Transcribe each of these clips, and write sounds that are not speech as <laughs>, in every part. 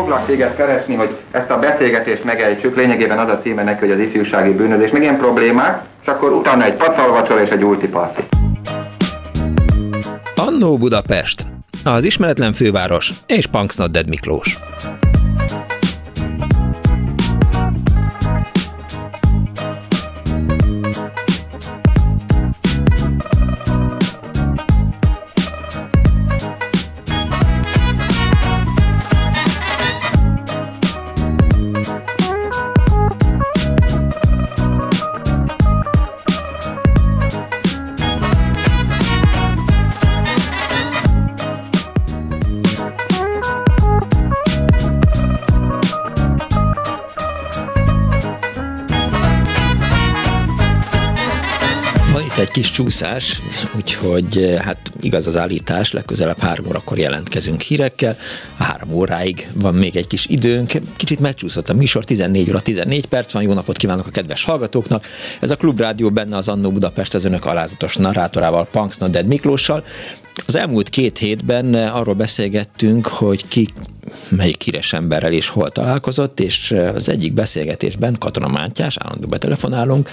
foglak téged keresni, hogy ezt a beszélgetést megejtsük, lényegében az a címe neki, hogy az ifjúsági bűnözés, meg ilyen problémák, és akkor utána egy pacalvacsora és egy ultiparti. Annó Budapest, az ismeretlen főváros és Punksnodded Miklós. Kis csúszás, úgyhogy eh, hát igaz az állítás, legközelebb három órakor jelentkezünk hírekkel, három óráig van még egy kis időnk, kicsit megcsúszott a műsor, 14 óra 14 perc van, jó napot kívánok a kedves hallgatóknak, ez a Klubrádió benne az Annó Budapest az önök alázatos narrátorával, Punks Dead Miklóssal, az elmúlt két hétben arról beszélgettünk, hogy ki melyik híres emberrel is hol találkozott, és az egyik beszélgetésben Katona Mátyás, állandó betelefonálunk,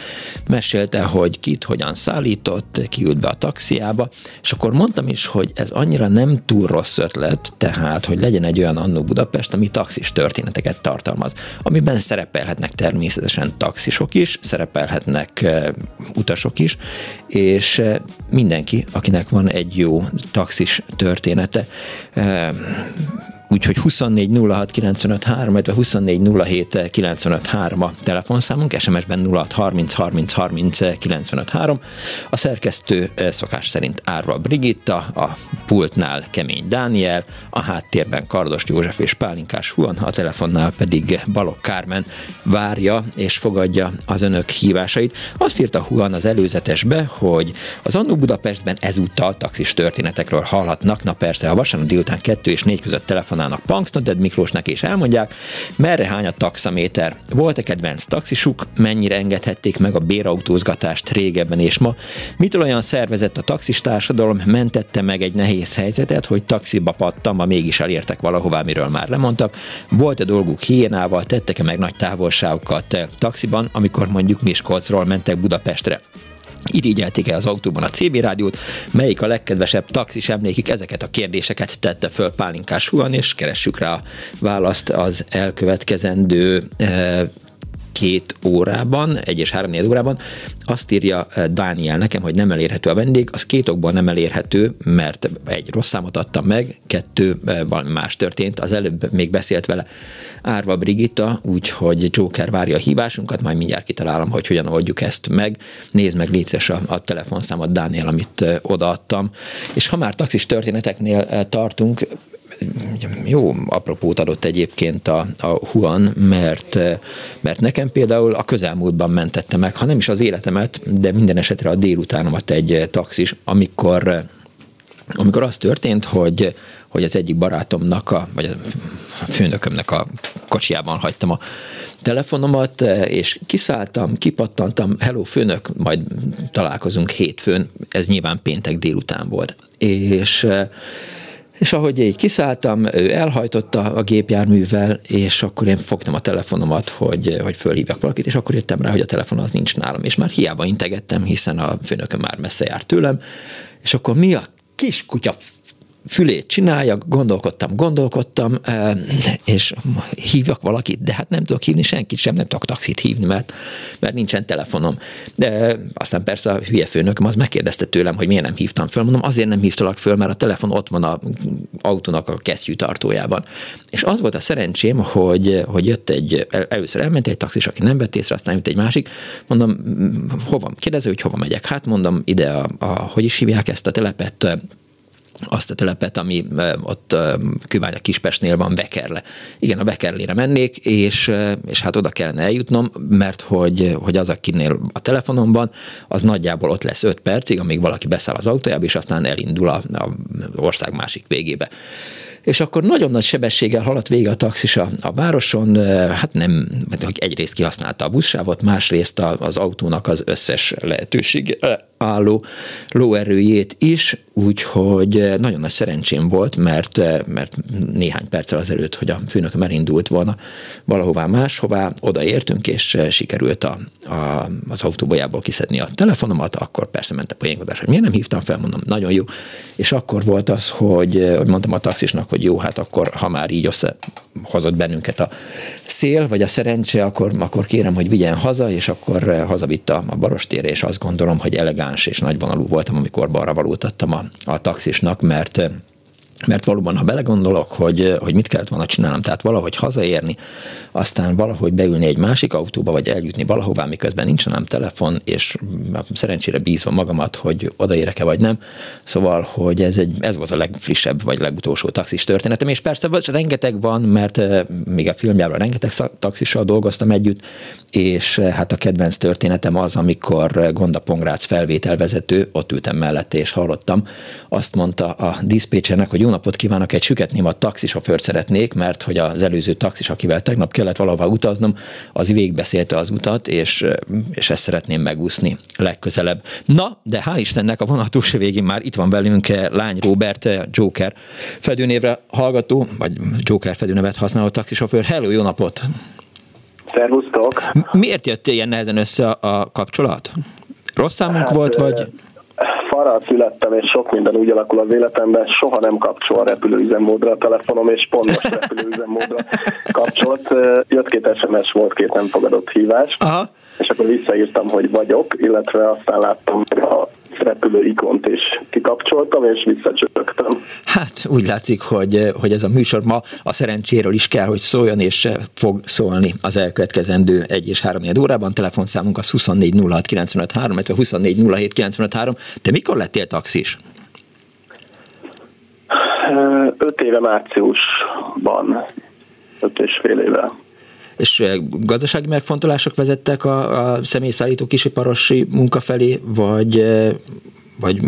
mesélte, hogy kit hogyan szállított, ki ült be a taxiába, és akkor mondtam is, hogy ez annyira nem túl rossz ötlet, tehát, hogy legyen egy olyan Annó Budapest, ami taxis történeteket tartalmaz, amiben szerepelhetnek természetesen taxisok is, szerepelhetnek utasok is, és mindenki, akinek van egy jó taxis története, Úgyhogy 24 06 95 3, illetve 24 07 95 3 a telefonszámunk, SMS-ben 06 30 30 30 95 3. A szerkesztő szokás szerint Árva Brigitta, a pultnál Kemény Dániel, a háttérben Kardos József és Pálinkás Huan, a telefonnál pedig Balok Kármen várja és fogadja az önök hívásait. Azt írta Huan az előzetesbe, hogy az Annó Budapestben ezúttal taxis történetekről hallhatnak, na persze, a vasárnap délután 2 és 4 között telefon telefonálnak Punksnodded Miklósnak és elmondják, merre hány a taxaméter. Volt-e kedvenc taxisuk, mennyire engedhették meg a bérautózgatást régebben és ma, mitől olyan szervezett a taxis társadalom, mentette meg egy nehéz helyzetet, hogy taxiba pattam, mégis elértek valahová, miről már lemondtak. Volt-e dolguk hiénával, tettek-e meg nagy távolságokat taxiban, amikor mondjuk Miskolcról mentek Budapestre irigyelték-e az autóban a CB rádiót, melyik a legkedvesebb taxis emlékik, ezeket a kérdéseket tette föl Pálinkás Huan, és keressük rá a választ az elkövetkezendő eh, két órában, egy és három órában, azt írja eh, Dániel nekem, hogy nem elérhető a vendég, az két okból nem elérhető, mert egy rossz számot adtam meg, kettő, eh, valami más történt, az előbb még beszélt vele Árva Brigitta, úgyhogy Joker várja a hívásunkat, majd mindjárt kitalálom, hogy hogyan oldjuk ezt meg. Nézd meg létszes a, a telefonszámot, Dániel, amit eh, odaadtam. És ha már taxis történeteknél tartunk, jó apropót adott egyébként a, a Huan, mert, mert nekem például a közelmúltban mentette meg, ha nem is az életemet, de minden esetre a délutánomat egy taxis, amikor amikor az történt, hogy, hogy az egyik barátomnak, a, vagy a főnökömnek a kocsiában hagytam a telefonomat, és kiszálltam, kipattantam, hello főnök, majd találkozunk hétfőn, ez nyilván péntek délután volt. És és ahogy így kiszálltam, ő elhajtotta a gépjárművel, és akkor én fogtam a telefonomat, hogy, hogy fölhívjak valakit, és akkor jöttem rá, hogy a telefon az nincs nálam, és már hiába integettem, hiszen a főnököm már messze járt tőlem, és akkor mi a kis kutya fülét csinálja, gondolkodtam, gondolkodtam, és hívjak valakit, de hát nem tudok hívni senkit sem, nem tudok taxit hívni, mert, mert nincsen telefonom. De aztán persze a hülye főnököm az megkérdezte tőlem, hogy miért nem hívtam föl. Mondom, azért nem hívtalak föl, mert a telefon ott van a autónak a kesztyűtartójában. És az volt a szerencsém, hogy, hogy jött egy, először elment egy taxis, aki nem vett észre, aztán jött egy másik. Mondom, hova, kérdező, hogy hova megyek. Hát mondom, ide a, a hogy is hívják ezt a telepet, azt a telepet, ami ott Kőbánya Kispestnél van, Vekerle. Igen, a Vekerlére mennék, és, és hát oda kellene eljutnom, mert hogy, hogy az, akinél a telefonom van, az nagyjából ott lesz 5 percig, amíg valaki beszáll az autójába, és aztán elindul a, a ország másik végébe és akkor nagyon nagy sebességgel haladt vége a taxis a, a városon, hát nem, egyrészt kihasználta a buszsávot, másrészt az autónak az összes lehetőség álló lóerőjét is, úgyhogy nagyon nagy szerencsém volt, mert, mert néhány perccel azelőtt, hogy a főnököm elindult volna valahová máshová, odaértünk, és sikerült a, a, az autóbolyából kiszedni a telefonomat, akkor persze ment a poénkodás, hogy miért nem hívtam fel, mondom, nagyon jó. És akkor volt az, hogy, hogy mondtam a taxisnak, hogy jó, hát akkor, ha már így összehozott bennünket a szél, vagy a szerencse, akkor, akkor kérem, hogy vigyen haza, és akkor hazavitt a, a Barostére, és azt gondolom, hogy elegáns és nagyvonalú voltam, amikor balra valótattam a, a taxisnak, mert mert valóban, ha belegondolok, hogy, hogy mit kellett volna csinálnom, tehát valahogy hazaérni, aztán valahogy beülni egy másik autóba, vagy eljutni valahová, miközben nincsen nem telefon, és szerencsére bízva magamat, hogy odaérek-e vagy nem. Szóval, hogy ez, egy, ez volt a legfrissebb, vagy legutolsó taxis történetem, és persze rengeteg van, mert eh, még a filmjában rengeteg taxissal dolgoztam együtt, és eh, hát a kedvenc történetem az, amikor Gonda Pongrác felvételvezető, ott ültem mellette, és hallottam, azt mondta a diszpécsernek, hogy jó napot kívánok, egy süket némat taxisofőrt szeretnék, mert hogy az előző taxis, akivel tegnap kellett valahova utaznom, az végigbeszélte az utat, és, és ezt szeretném megúszni legközelebb. Na, de hál' Istennek a vonatus végén már itt van velünk lány Robert Joker fedőnévre hallgató, vagy Joker fedőnevet használó taxisofőr. Hello, jó napot! Szervusztok! Miért jött ilyen nehezen össze a kapcsolat? Rossz számunk hát, volt, vagy arra születtem, és sok minden úgy alakul az életemben, soha nem kapcsol a repülőüzemmódra a telefonom, és pont most repülőüzemmódra kapcsolt. Jött két SMS, volt két nem fogadott hívás, Aha. és akkor visszaírtam, hogy vagyok, illetve aztán láttam a repülő ikont, és kikapcsoltam, és visszacsöpögtem. Hát úgy látszik, hogy, hogy ez a műsor ma a szerencséről is kell, hogy szóljon, és fog szólni az elkövetkezendő egy és három órában. Telefonszámunk az 24 06 95 3, 24 07 95 Te mikor lettél taxis? Öt éve márciusban, öt és fél éve. És gazdasági megfontolások vezettek a, a személyszállító kisiparosi munka felé, vagy, vagy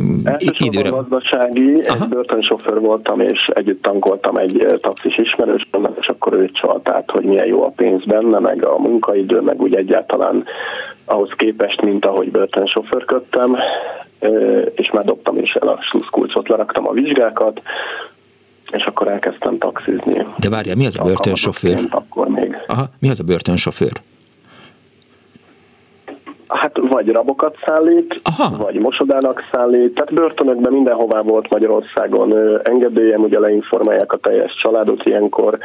időre? gazdasági, Aha. egy börtönsofőr voltam, és együtt tankoltam egy taxis ismerősömmel, és akkor ő csalt át, hogy milyen jó a pénz benne, meg a munkaidő, meg úgy egyáltalán ahhoz képest, mint ahogy börtönsofőrködtem, és már dobtam is el a sluszkulcsot, leraktam a vizsgákat, és akkor elkezdtem taxizni. De várjál, mi az a börtönsofőr? Akkor még. Aha, mi az a börtönsofőr? Hát vagy rabokat szállít, Aha. vagy mosodának szállít, tehát börtönökben mindenhová volt Magyarországon engedélyem, ugye leinformálják a teljes családot ilyenkor,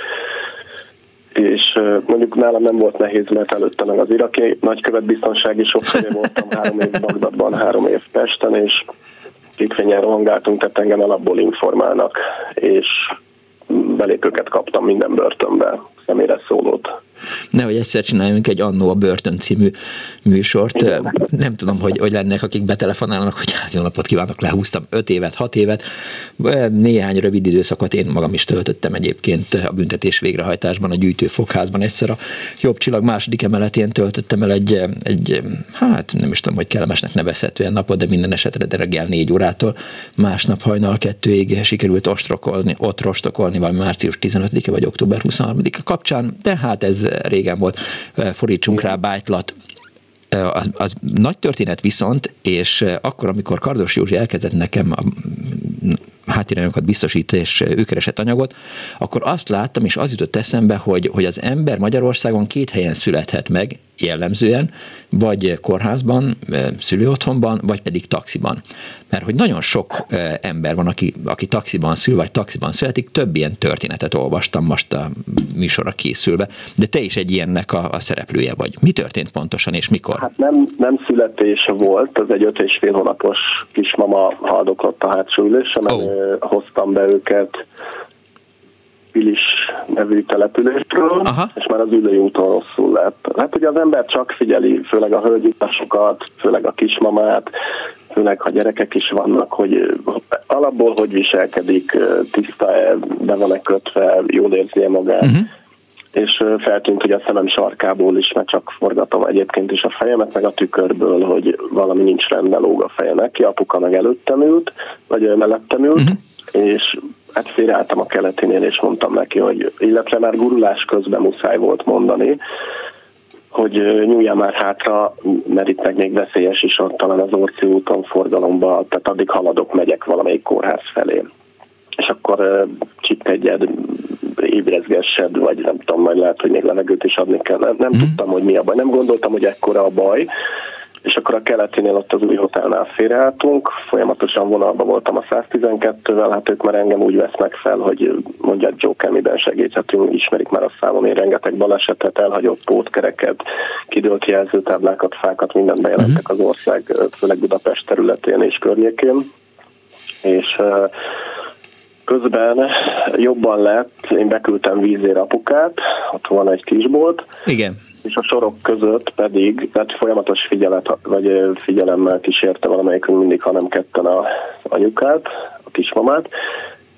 és mondjuk nálam nem volt nehéz, mert előtte meg az iraki nagykövet biztonsági sofőrje voltam három év Bagdadban, három év Pesten, és kékfényen rohangáltunk, tehát engem alapból informálnak, és belépőket kaptam minden börtönbe, személyre szólót nehogy egyszer csináljunk egy Annó a Börtön című műsort. Igen. Nem tudom, hogy, hogy lennek, akik betelefonálnak, hogy jó napot kívánok, lehúztam 5 évet, 6 évet. Néhány rövid időszakot én magam is töltöttem egyébként a büntetés végrehajtásban, a gyűjtőfogházban. Egyszer a jobb csillag második emeletén töltöttem el egy, egy hát nem is tudom, hogy kellemesnek nevezhetően napot, de minden esetre de reggel 4 órától másnap hajnal kettőig sikerült ostrokolni, ott rostokolni valami március 15-e vagy október 23-a kapcsán, tehát ez régen volt, fordítsunk rá bájtlat, az, az nagy történet viszont, és akkor, amikor Kardos Józsi elkezdett nekem a háttérányokat biztosít, és ő keresett anyagot, akkor azt láttam, és az jutott eszembe, hogy, hogy az ember Magyarországon két helyen születhet meg jellemzően, vagy kórházban, szülőotthonban, vagy pedig taxiban. Mert hogy nagyon sok ember van, aki, aki taxiban szül, vagy taxiban születik, több ilyen történetet olvastam most a műsorra készülve, de te is egy ilyennek a, a szereplője vagy. Mi történt pontosan, és mikor? Hát nem, nem születés volt, az egy öt és fél hónapos kismama haldoklott a hátsó ülésen, oh hoztam be őket Pilis nevű településről, Aha. és már az ülői úton rosszul lett. Hát ugye az ember csak figyeli, főleg a hölgyutasokat, főleg a kismamát, főleg ha gyerekek is vannak, hogy alapból hogy viselkedik, tiszta-e, be van-e kötve, jól érzi-e magát. Uh-huh és feltűnt, hogy a szemem sarkából is, mert csak forgatom egyébként is a fejemet, meg a tükörből, hogy valami nincs rendben lóg a feje neki, apuka meg előttem ült, vagy mellettem ült, uh-huh. és hát félreálltam a keletinél, és mondtam neki, hogy illetve már gurulás közben muszáj volt mondani, hogy nyúljál már hátra, mert itt meg még veszélyes is ott talán az Orci úton forgalomba, tehát addig haladok, megyek valamelyik kórház felé. És akkor csipk egyed, ébrezgessed, vagy nem tudom, majd lehet, hogy még levegőt is adni kell. Nem, nem mm. tudtam, hogy mi a baj. Nem gondoltam, hogy ekkora a baj, és akkor a keletinél ott az új hotelnál félreálltunk, folyamatosan vonalban voltam a 112-vel, hát ők már engem úgy vesznek fel, hogy mondják Joe, miben segíthetünk, ismerik már a számom, én rengeteg balesetet, elhagyott pótkereket, kidőlt jelzőtáblákat, fákat, mindent bejelentek az ország, főleg Budapest területén és környékén. És közben jobban lett, én beküldtem vízére apukát, ott van egy kisbolt. Igen. És a sorok között pedig, tehát folyamatos figyelet, vagy figyelemmel kísérte valamelyikünk mindig, hanem ketten a anyukát, a kismamát,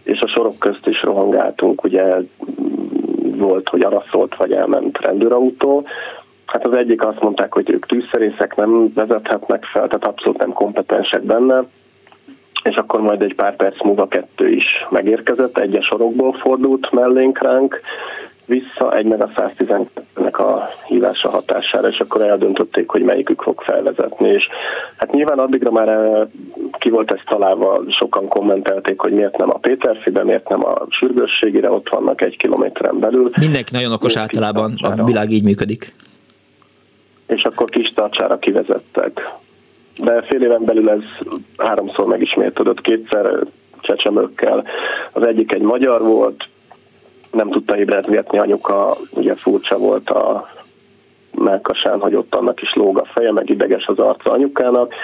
és a sorok közt is rohangáltunk, ugye volt, hogy arra szólt, vagy elment rendőrautó, Hát az egyik azt mondták, hogy ők tűzszerészek nem vezethetnek fel, tehát abszolút nem kompetensek benne, és akkor majd egy pár perc múlva kettő is megérkezett, egyes sorokból fordult mellénk ránk, vissza, egy meg a 112-nek a hívása hatására, és akkor eldöntötték, hogy melyikük fog felvezetni, és hát nyilván addigra már eh, ki volt ez találva, sokan kommentelték, hogy miért nem a Péterfibe, miért nem a sürgősségére, ott vannak egy kilométeren belül. Mindenki nagyon okos általában, a világ így működik. És akkor kis tartsára kivezettek. De fél éven belül ez háromszor megismétlődött, kétszer csecsemőkkel. Az egyik egy magyar volt, nem tudta ébredgetni anyuka, ugye furcsa volt a melkasán, hogy ott annak is lóg a feje, meg ideges az arca anyukának,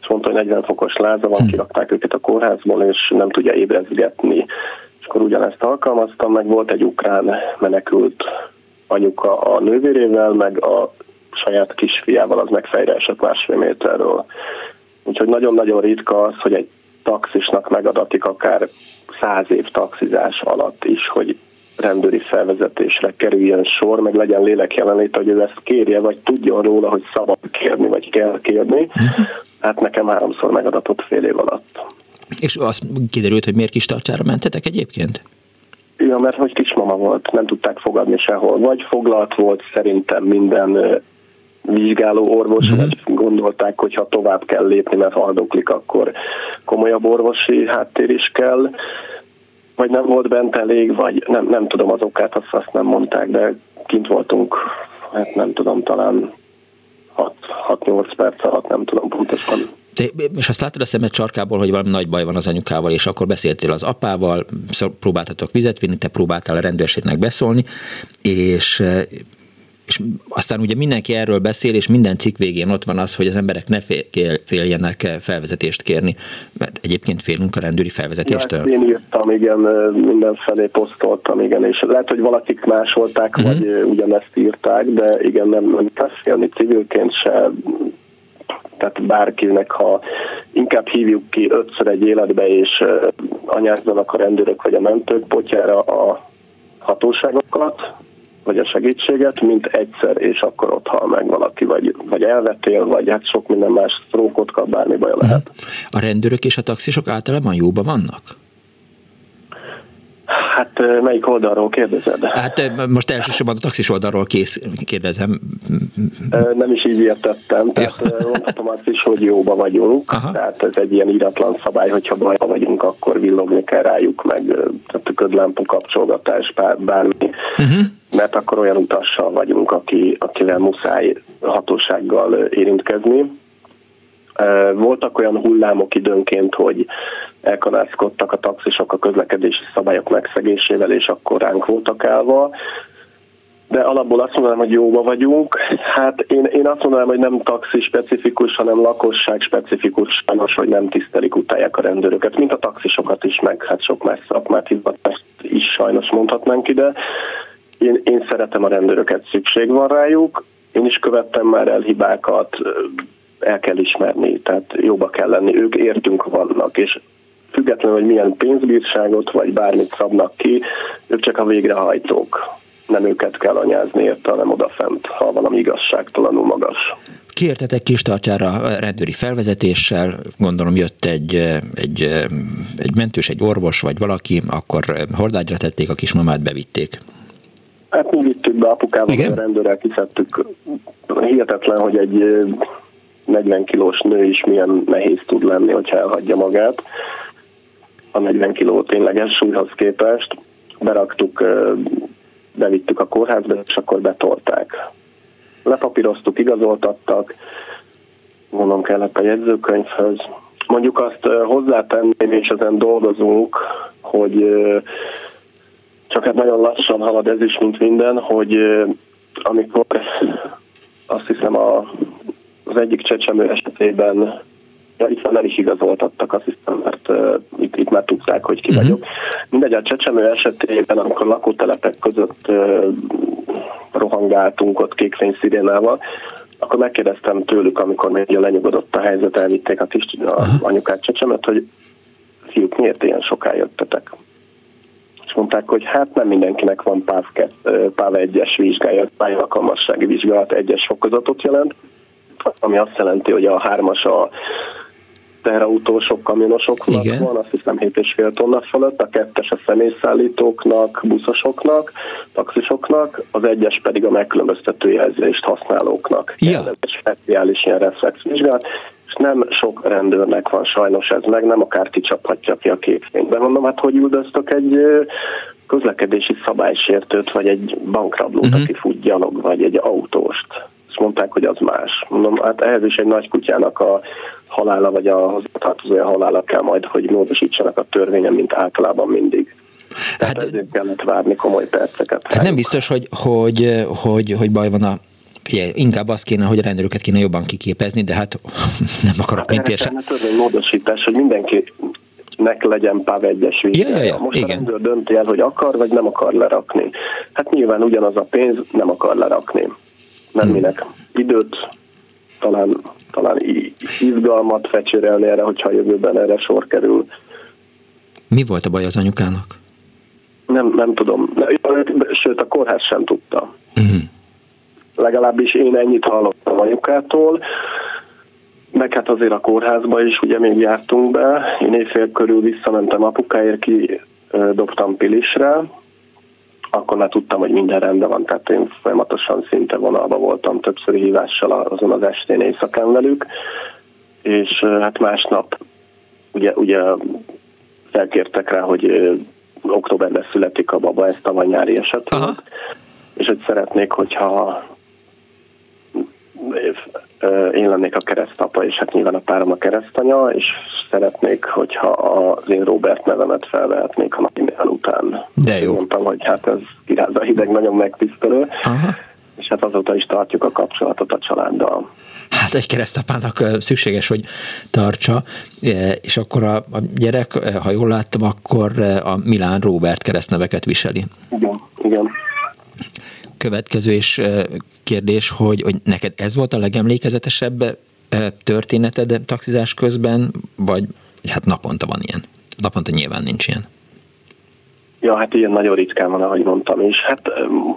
és mondta, hogy 40 fokos láza van, hm. kirakták őket a kórházból, és nem tudja ébrezgetni. És akkor ugyanezt alkalmaztam, meg volt egy ukrán menekült anyuka a nővérével, meg a saját kisfiával, az meg fejre esett másfél méterről. Úgyhogy nagyon-nagyon ritka az, hogy egy taxisnak megadatik akár száz év taxizás alatt is, hogy rendőri felvezetésre kerüljön sor, meg legyen lélek jelenlét, hogy ő ezt kérje, vagy tudjon róla, hogy szabad kérni, vagy kell kérni. Hát nekem háromszor megadatott fél év alatt. És azt kiderült, hogy miért kis tartsára mentetek egyébként? Ja, mert hogy kismama volt, nem tudták fogadni sehol. Vagy foglalt volt szerintem minden vizsgáló orvos, uh-huh. vagy gondolták, hogy ha tovább kell lépni, mert haldoklik, akkor komolyabb orvosi háttér is kell vagy nem volt bent elég, vagy nem, nem tudom az okát, azt, azt nem mondták, de kint voltunk, hát nem tudom, talán 6-8 perc alatt, nem tudom pontosan. Te, és azt látod a szemed csarkából, hogy valami nagy baj van az anyukával, és akkor beszéltél az apával, próbáltatok vizet vinni, te próbáltál a rendőrségnek beszólni, és és aztán ugye mindenki erről beszél, és minden cikk végén ott van az, hogy az emberek ne féljenek felvezetést kérni, mert egyébként félünk a rendőri felvezetéstől. Ja, én írtam, igen, mindenfelé posztoltam, igen, és lehet, hogy valakik másolták, uh-huh. vagy ugyanezt írták, de igen, nem, nem kell félni civilként se, tehát bárkinek, ha inkább hívjuk ki ötször egy életbe, és anyázzanak a rendőrök vagy a mentők potyára a hatóságokat, vagy a segítséget, mint egyszer, és akkor ott hal meg valaki, vagy, vagy elvetél, vagy hát sok minden más sztrókot kap, bármi baj lehet. A rendőrök és a taxisok általában jóban vannak? Hát melyik oldalról kérdezed? Hát most elsősorban a taxis oldalról kész, kérdezem. Nem is így értettem, tehát mondhatom azt is, hogy jóba vagyunk, Aha. tehát ez egy ilyen íratlan szabály, hogyha bajba vagyunk, akkor villogni kell rájuk, meg tehát a közlámpa kapcsolgatás, bár, bármi, uh-huh. mert akkor olyan utassal vagyunk, aki, akivel muszáj hatósággal érintkezni voltak olyan hullámok időnként, hogy elkanászkodtak a taxisok a közlekedési szabályok megszegésével, és akkor ránk voltak állva. De alapból azt mondanám, hogy jóba vagyunk. Hát én, én azt mondanám, hogy nem taxi specifikus, hanem lakosság specifikus, sajnos, hogy nem tisztelik, utálják a rendőröket, mint a taxisokat is, meg hát sok más szakmát hivatást is sajnos mondhatnánk ide. Én, én szeretem a rendőröket, szükség van rájuk. Én is követtem már el hibákat, el kell ismerni, tehát jóba kell lenni, ők értünk vannak, és függetlenül, hogy milyen pénzbírságot vagy bármit szabnak ki, ők csak a végrehajtók. Nem őket kell anyázni érte, hanem odafent, ha valami igazságtalanul magas. Kértetek kis tartjára rendőri felvezetéssel, gondolom jött egy, egy, egy mentős, egy orvos vagy valaki, akkor hordágyra tették a kismamát, bevitték. Hát mi vittük be apukával, Igen? a rendőrrel kiszedtük. Hihetetlen, hogy egy 40 kilós nő is milyen nehéz tud lenni, hogyha elhagyja magát. A 40 kiló tényleges súlyhoz képest. Beraktuk, bevittük a kórházba, és akkor betolták. Lepapíroztuk, igazoltattak, mondom kellett a jegyzőkönyvhöz. Mondjuk azt hozzátenném, és ezen dolgozunk, hogy csak hát nagyon lassan halad ez is, mint minden, hogy amikor azt hiszem a, az egyik csecsemő esetében Ja, itt nem is igazoltattak, azt hiszem, mert uh, itt, itt már tudták, hogy ki uh-huh. vagyok. Mindegy, a csecsemő esetében, amikor lakótelepek között uh, rohangáltunk ott kékfényszirénával, akkor megkérdeztem tőlük, amikor még lenyugodott a helyzet, elvitték a kis a anyukát csecsemet, hogy fiúk, miért ilyen soká jöttetek? És mondták, hogy hát nem mindenkinek van PÁV, PÁV 1-es vizsgája, pályalkalmassági vizsgálat egyes fokozatot jelent, ami azt jelenti, hogy a hármas a teherautósok, kamionosoknak Igen. van, azt hiszem 7,5 tonna fölött, a kettes a személyszállítóknak, buszosoknak, taxisoknak, az egyes pedig a megkülönböztető jelzést használóknak. Ja. Ez egy speciális ilyen reflexvizsgálat, és nem sok rendőrnek van sajnos ez meg, nem akár kicsaphatja ki a képfénybe. Mondom, hát hogy üldöztök egy közlekedési szabálysértőt, vagy egy bankrablót, uh-huh. aki fut gyalog, vagy egy autóst. Mondták, hogy az más. Mondom, hát ehhez is egy nagy kutyának a halála, vagy a hozzátartozója halála kell majd, hogy módosítsanak a törvényen, mint általában mindig. Tehát hát, ezért kellett várni komoly perceket. Hát nem biztos, hogy, hogy, hogy, hogy baj van a Figyelj, inkább azt kéne, hogy a rendőröket kéne jobban kiképezni, de hát <laughs> nem akarok hát mint érse. törvény módosítás, hogy mindenki nek legyen PÁV egyes ja, ja, ja, Most igen. a rendőr dönti el, hogy akar, vagy nem akar lerakni. Hát nyilván ugyanaz a pénz, nem akar lerakni. Nem minek időt, talán, talán izgalmat fecsérelni erre, hogyha a jövőben erre sor kerül. Mi volt a baj az anyukának? Nem, nem tudom. Sőt, a kórház sem tudta. Uh-huh. Legalábbis én ennyit hallottam anyukától. Meg hát azért a kórházba is ugye még jártunk be. Én éjfél körül visszamentem apukáért ki, dobtam pilisre, akkor már tudtam, hogy minden rendben van, tehát én folyamatosan szinte vonalba voltam többször hívással azon az estén éjszakán velük, és hát másnap ugye, ugye felkértek rá, hogy októberben születik a baba, ezt a nyári eset volt, és hogy szeretnék, hogyha én lennék a keresztapa, és hát nyilván a párom a keresztanya, és szeretnék, hogyha az én Robert nevemet felvehetnék a napi után. De jó. Mondtam, hogy hát ez kiráz a hideg nagyon megtisztelő, Aha. és hát azóta is tartjuk a kapcsolatot a családdal. Hát egy keresztapának szükséges, hogy tartsa, és akkor a, a gyerek, ha jól láttam, akkor a Milán Robert keresztneveket viseli. Igen, igen. Következő és kérdés, hogy, hogy neked ez volt a legemlékezetesebb történeted taxizás közben, vagy hát naponta van ilyen? Naponta nyilván nincs ilyen. Ja, hát ilyen nagyon ritkán van, ahogy mondtam is. Hát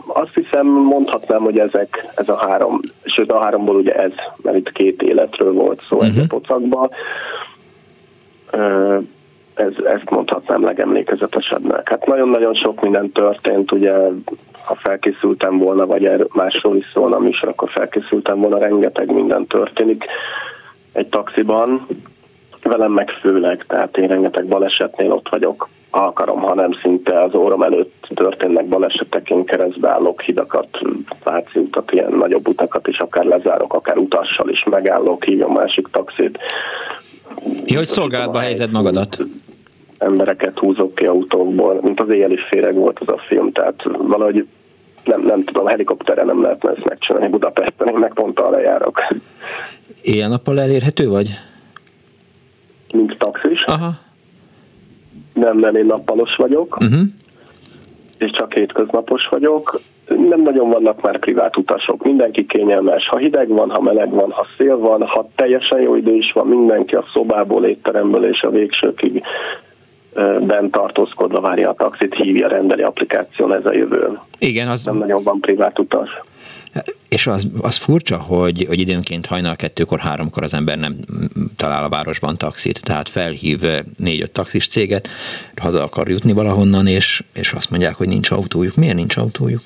azt hiszem, mondhatnám, hogy ezek, ez a három, sőt a háromból ugye ez, mert itt két életről volt szó uh-huh. ez a mhm. pocakban. Ez, ezt mondhatnám legemlékezetesebbnek. Hát nagyon-nagyon sok minden történt, ugye ha felkészültem volna, vagy er, másról is szólna a műsor, akkor felkészültem volna, rengeteg minden történik egy taxiban, velem meg főleg, tehát én rengeteg balesetnél ott vagyok, akarom, hanem szinte az órom előtt történnek balesetek, én keresztbe állok hidakat, Váci utat, ilyen nagyobb utakat is akár lezárok, akár utassal is megállok, hívjam másik taxit. Ja, hogy szolgálatba helyezed magadat? Embereket húzok ki autókból, mint az éjjeli féreg volt az a film, tehát valahogy nem, nem tudom, helikopterre nem lehetne ezt megcsinálni Budapesten, én meg pont arra járok. Éjjel-nappal elérhető vagy? Mint taxis? Aha. Nem, nem, én nappalos vagyok. Uh-huh. És csak hétköznapos vagyok. Nem nagyon vannak már privát utasok. Mindenki kényelmes. Ha hideg van, ha meleg van, ha szél van, ha teljesen jó idő is van, mindenki a szobából, étteremből és a végsőkig bent tartózkodva várja a taxit, hívja, rendeli applikáción, ez a jövő. Igen, az... Nem nagyon van privát utas. És az, az furcsa, hogy, hogy időnként hajnal kettőkor, háromkor az ember nem talál a városban taxit, tehát felhív négy-öt taxis céget, haza akar jutni valahonnan, és, és azt mondják, hogy nincs autójuk. Miért nincs autójuk?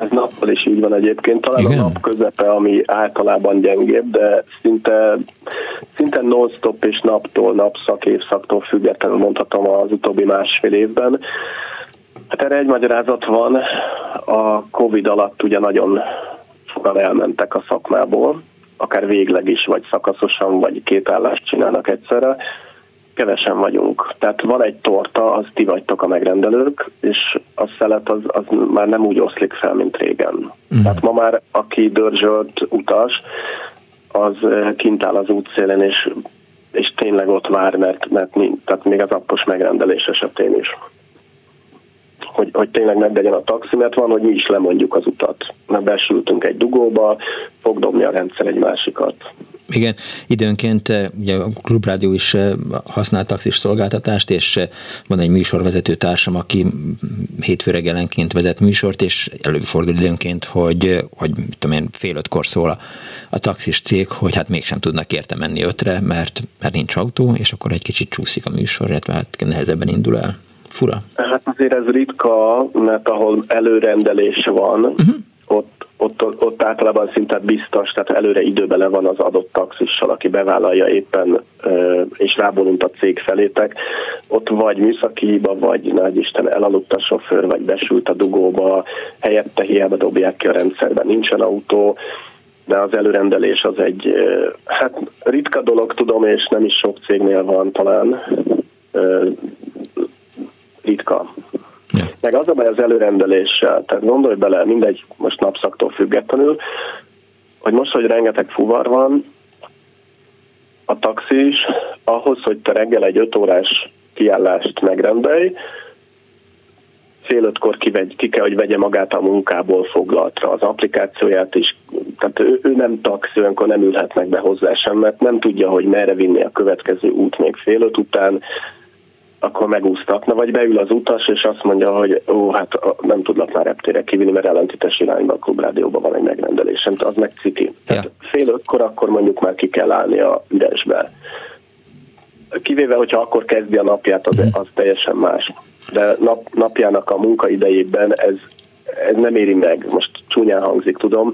Ez nappal is így van egyébként. Talán Igen? a nap közepe, ami általában gyengébb, de szinte, szinte non-stop és naptól, napszak, évszaktól függetlenül mondhatom az utóbbi másfél évben. Hát erre egy magyarázat van. A Covid alatt ugye nagyon sokan elmentek a szakmából, akár végleg is, vagy szakaszosan, vagy két állást csinálnak egyszerre kevesen vagyunk. Tehát van egy torta, az ti vagytok a megrendelők, és a szelet az, az már nem úgy oszlik fel, mint régen. Uh-huh. Tehát ma már aki dörzsölt utas, az eh, kint áll az útszélen, és, és tényleg ott vár, mert, mert mi, tehát még az appos megrendelés esetén is. Hogy, hogy tényleg meglegyen a taxi, mert van, hogy mi is lemondjuk az utat. Mert besültünk egy dugóba, fog dobni a rendszer egy másikat. Igen, időnként eh, ugye a Klubrádió is eh, használ taxis szolgáltatást, és eh, van egy műsorvezető társam, aki hétfő reggelenként vezet műsort, és előfordul időnként, hogy, hogy mit tudom én, fél ötkor szól a, a taxis cég, hogy hát mégsem tudnak érte menni ötre, mert, mert nincs autó, és akkor egy kicsit csúszik a műsor, illetve hát nehezebben indul el. Fura. Hát azért ez ritka, mert ahol előrendelés van, uh-huh. Ott ott, ott általában szinte biztos, tehát előre időbele van az adott taxissal, aki bevállalja éppen, és rábólint a cég felétek. Ott vagy műszaki hiba, vagy nagy Isten elaludt a sofőr, vagy besült a dugóba, helyette hiába dobják ki a rendszerben, nincsen autó, de az előrendelés az egy, hát ritka dolog tudom, és nem is sok cégnél van talán, ritka. Ja. Meg az a baj az előrendeléssel, tehát gondolj bele, mindegy, most napszaktól függetlenül, hogy most, hogy rengeteg fuvar van, a taxis ahhoz, hogy te reggel egy öt órás kiállást megrendelj, fél ötkor kivegy, ki kell, hogy vegye magát a munkából foglaltra, az applikációját is, tehát ő, ő nem taxi, olyankor nem ülhetnek be hozzá sem, mert nem tudja, hogy merre vinni a következő út még fél öt után, akkor megúsztatna, vagy beül az utas, és azt mondja, hogy ó, hát nem tudlak már reptére kivinni, mert ellentétes irányba a klubrádióban van egy megrendelésem, az meg ciki. Tehát ja. fél ötkor akkor mondjuk már ki kell állni a üresbe. Kivéve, hogyha akkor kezdi a napját, az, az teljesen más. De nap, napjának a munkaidejében ez, ez nem éri meg. Most csúnyán hangzik, tudom,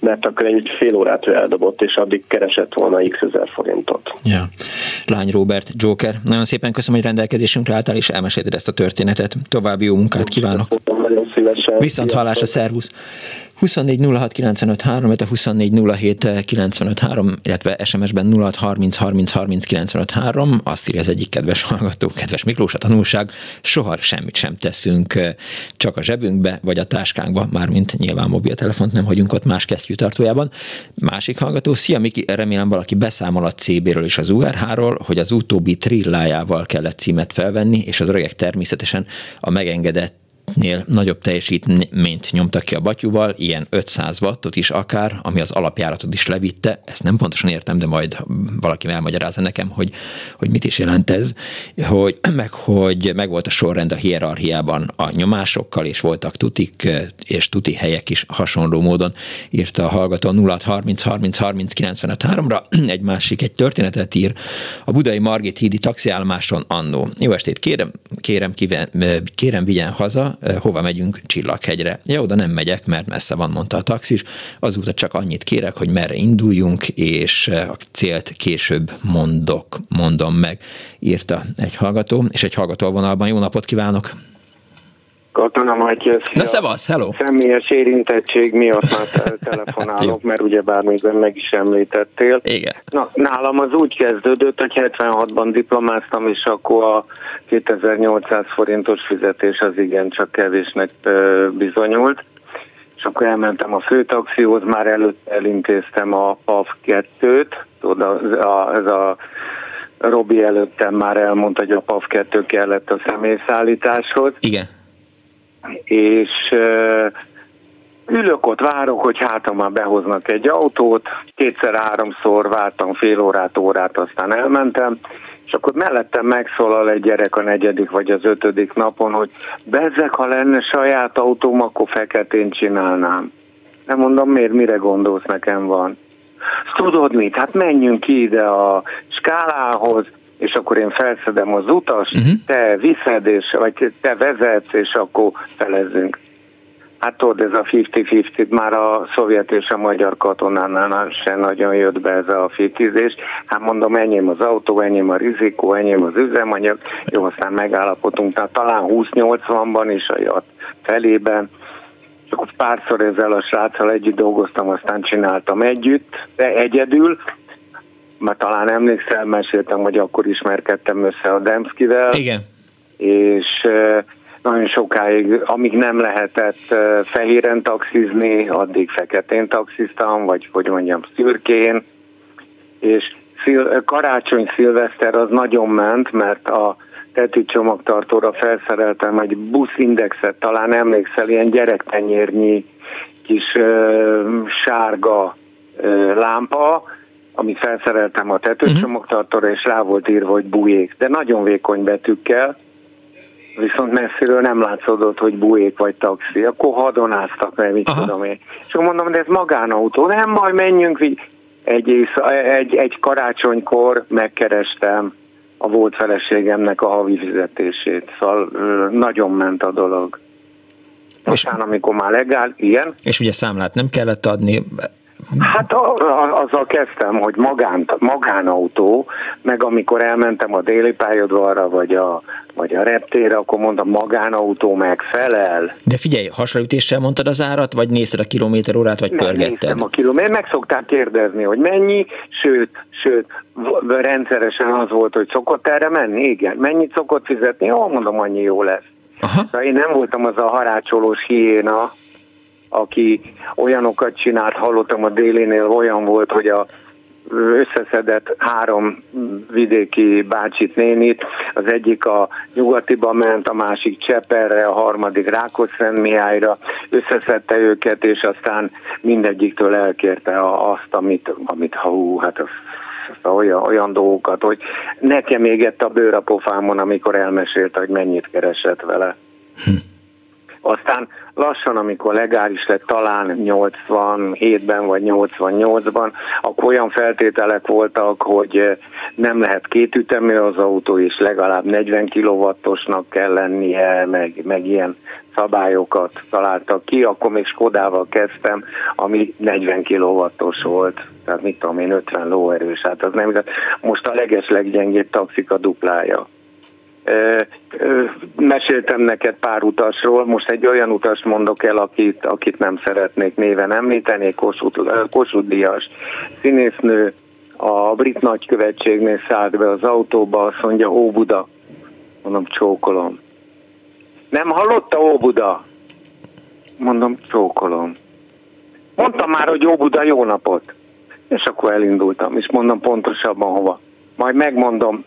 mert akkor egy fél órát ő eldobott, és addig keresett volna x ezer forintot. Ja. Lány Robert, Joker, nagyon szépen köszönöm, hogy rendelkezésünkre álltál, és elmesélted ezt a történetet. További jó munkát kívánok! Nagyon szívesen. Viszont hallásra, szervusz! 24 06 95 3, 24 07 95 3, illetve SMS-ben 06 30 30 30 95 3, azt írja az egyik kedves hallgató, kedves Miklós, a tanulság, soha semmit sem teszünk csak a zsebünkbe, vagy a táskánkba, mármint nyilván mobiltelefont nem hagyunk ott más kesztyűtartójában. Másik hallgató, szia Miki, remélem valaki beszámol a CB-ről és az URH-ról, hogy az utóbbi trillájával kellett címet felvenni, és az öregek természetesen a megengedett nél nagyobb teljesítményt nyomtak ki a batyúval, ilyen 500 wattot is akár, ami az alapjáratot is levitte. Ezt nem pontosan értem, de majd valaki elmagyarázza nekem, hogy, hogy mit is jelent ez, hogy, <clears throat> meg hogy meg volt a sorrend a hierarchiában a nyomásokkal, és voltak tutik és tuti helyek is hasonló módon írta a hallgató 0 30 30 30 95 3-ra. Egy másik egy történetet ír a budai Margit hídi taxiállomáson annó. Jó estét, kérem, kérem, kíván, kérem vigyen haza, hova megyünk Csillaghegyre. Ja, oda nem megyek, mert messze van, mondta a taxis. Azóta csak annyit kérek, hogy merre induljunk, és a célt később mondok, mondom meg, írta egy hallgató, és egy hallgató a vonalban. Jó napot kívánok! Katona Matyes. Na szevasz, hello! Személyes érintettség miatt már <laughs> telefonálok, mert ugye bármikor meg is említettél. Igen. Na, nálam az úgy kezdődött, hogy 76-ban diplomáztam, és akkor a 2800 forintos fizetés az igen csak kevésnek bizonyult. És akkor elmentem a főtaxihoz, már előtt elintéztem a PAV 2-t, tudod, ez a Robi előttem már elmondta, hogy a PAV 2 kellett a személyszállításhoz. Igen és ülök ott, várok, hogy hát már behoznak egy autót, kétszer-háromszor vártam fél órát, órát, aztán elmentem, és akkor mellettem megszólal egy gyerek a negyedik vagy az ötödik napon, hogy bezzek, ha lenne saját autóm, akkor feketén csinálnám. Nem mondom, miért, mire gondolsz, nekem van. Tudod mit, hát menjünk ki ide a skálához, és akkor én felszedem az utas, uh-huh. te viszed, és, vagy te vezetsz, és akkor felezzünk. Hát tudod, ez a 50-50, már a szovjet és a magyar katonánál sem nagyon jött be ez a fitizés. Hát mondom, enyém az autó, enyém a rizikó, enyém az üzemanyag. Jó, aztán megállapodtunk, tehát talán 20-80-ban is a felében. Csak ott párszor ezzel a sráccal együtt dolgoztam, aztán csináltam együtt, de egyedül, mert talán emlékszel, meséltem, hogy akkor ismerkedtem össze a Demszkivel. Igen. És nagyon sokáig, amíg nem lehetett fehéren taxizni, addig feketén taxiztam, vagy hogy mondjam, szürkén, és szil- karácsony szilveszter az nagyon ment, mert a teti csomagtartóra felszereltem egy buszindexet, talán emlékszel, ilyen gyerektenyérnyi kis uh, sárga uh, lámpa, amit felszereltem a tetőcsomagtartóra, és rá volt írva, hogy bujék, de nagyon vékony betűkkel, viszont messziről nem látszódott, hogy bujék vagy taxi. Akkor hadonáztak, mert mit Aha. tudom én. És akkor mondom, de ez magánautó, nem, majd menjünk, egy, egy, egy karácsonykor megkerestem a volt feleségemnek a havi fizetését. Szóval nagyon ment a dolog. Aztán, amikor már legál, ilyen. És ugye számlát nem kellett adni, Hát a, a, azzal kezdtem, hogy magán, magánautó, meg amikor elmentem a déli pályaudvarra, vagy a, vagy a reptére, akkor mondtam, magánautó megfelel. De figyelj, hasraütéssel mondtad az árat, vagy nézted a kilométer órát, vagy Nem, pörgetted? a kilométer, meg szokták kérdezni, hogy mennyi, sőt, sőt, rendszeresen az volt, hogy szokott erre menni, igen. Mennyit szokott fizetni? Jó, mondom, annyi jó lesz. Aha. De én nem voltam az a harácsolós hiéna, aki olyanokat csinált, hallottam a délénél, olyan volt, hogy a összeszedett három vidéki bácsit, nénit, az egyik a nyugatiba ment, a másik Cseperre, a harmadik Rákoszentmihályra, összeszedte őket, és aztán mindegyiktől elkérte azt, amit, amit hú, hát az olyan, olyan dolgokat, hogy nekem égett a bőr a pofámon, amikor elmesélte, hogy mennyit keresett vele. Hm. Aztán lassan, amikor legális lett talán 87-ben vagy 88-ban, akkor olyan feltételek voltak, hogy nem lehet kétütemű az autó, és legalább 40 kW-osnak kell lennie, meg, meg ilyen szabályokat találtak ki, akkor még Skodával kezdtem, ami 40 kW-os volt, tehát mit tudom én, 50 lóerős, hát az nem, most a leges leggyengébb a duplája meséltem neked pár utasról, most egy olyan utas mondok el, akit, akit nem szeretnék néven említeni, Kossuth, Kossuth Díjas színésznő, a brit nagykövetségnél szállt be az autóba, azt mondja, Óbuda. Mondom, csókolom. Nem hallotta Óbuda? Mondom, csókolom. Mondtam már, hogy Óbuda, jó napot. És akkor elindultam, és mondom pontosabban hova. Majd megmondom,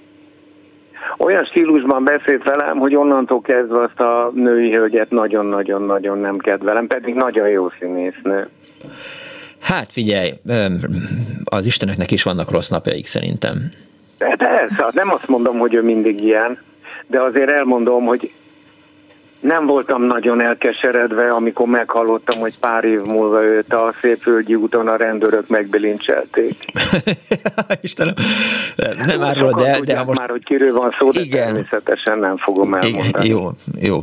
olyan stílusban beszélt velem, hogy onnantól kezdve azt a női hölgyet nagyon-nagyon-nagyon nem kedvelem, pedig nagyon jó színésznő. Hát figyelj, az Isteneknek is vannak rossz napjaik szerintem. De persze, nem azt mondom, hogy ő mindig ilyen, de azért elmondom, hogy nem voltam nagyon elkeseredve, amikor meghallottam, hogy pár év múlva őt a Szépvölgyi úton a rendőrök megbelincselték. <laughs> Istenem, nem árulod, de, de ha most... már, hogy kiről van szó, de igen. természetesen nem fogom elmondani. Igen, jó, jó.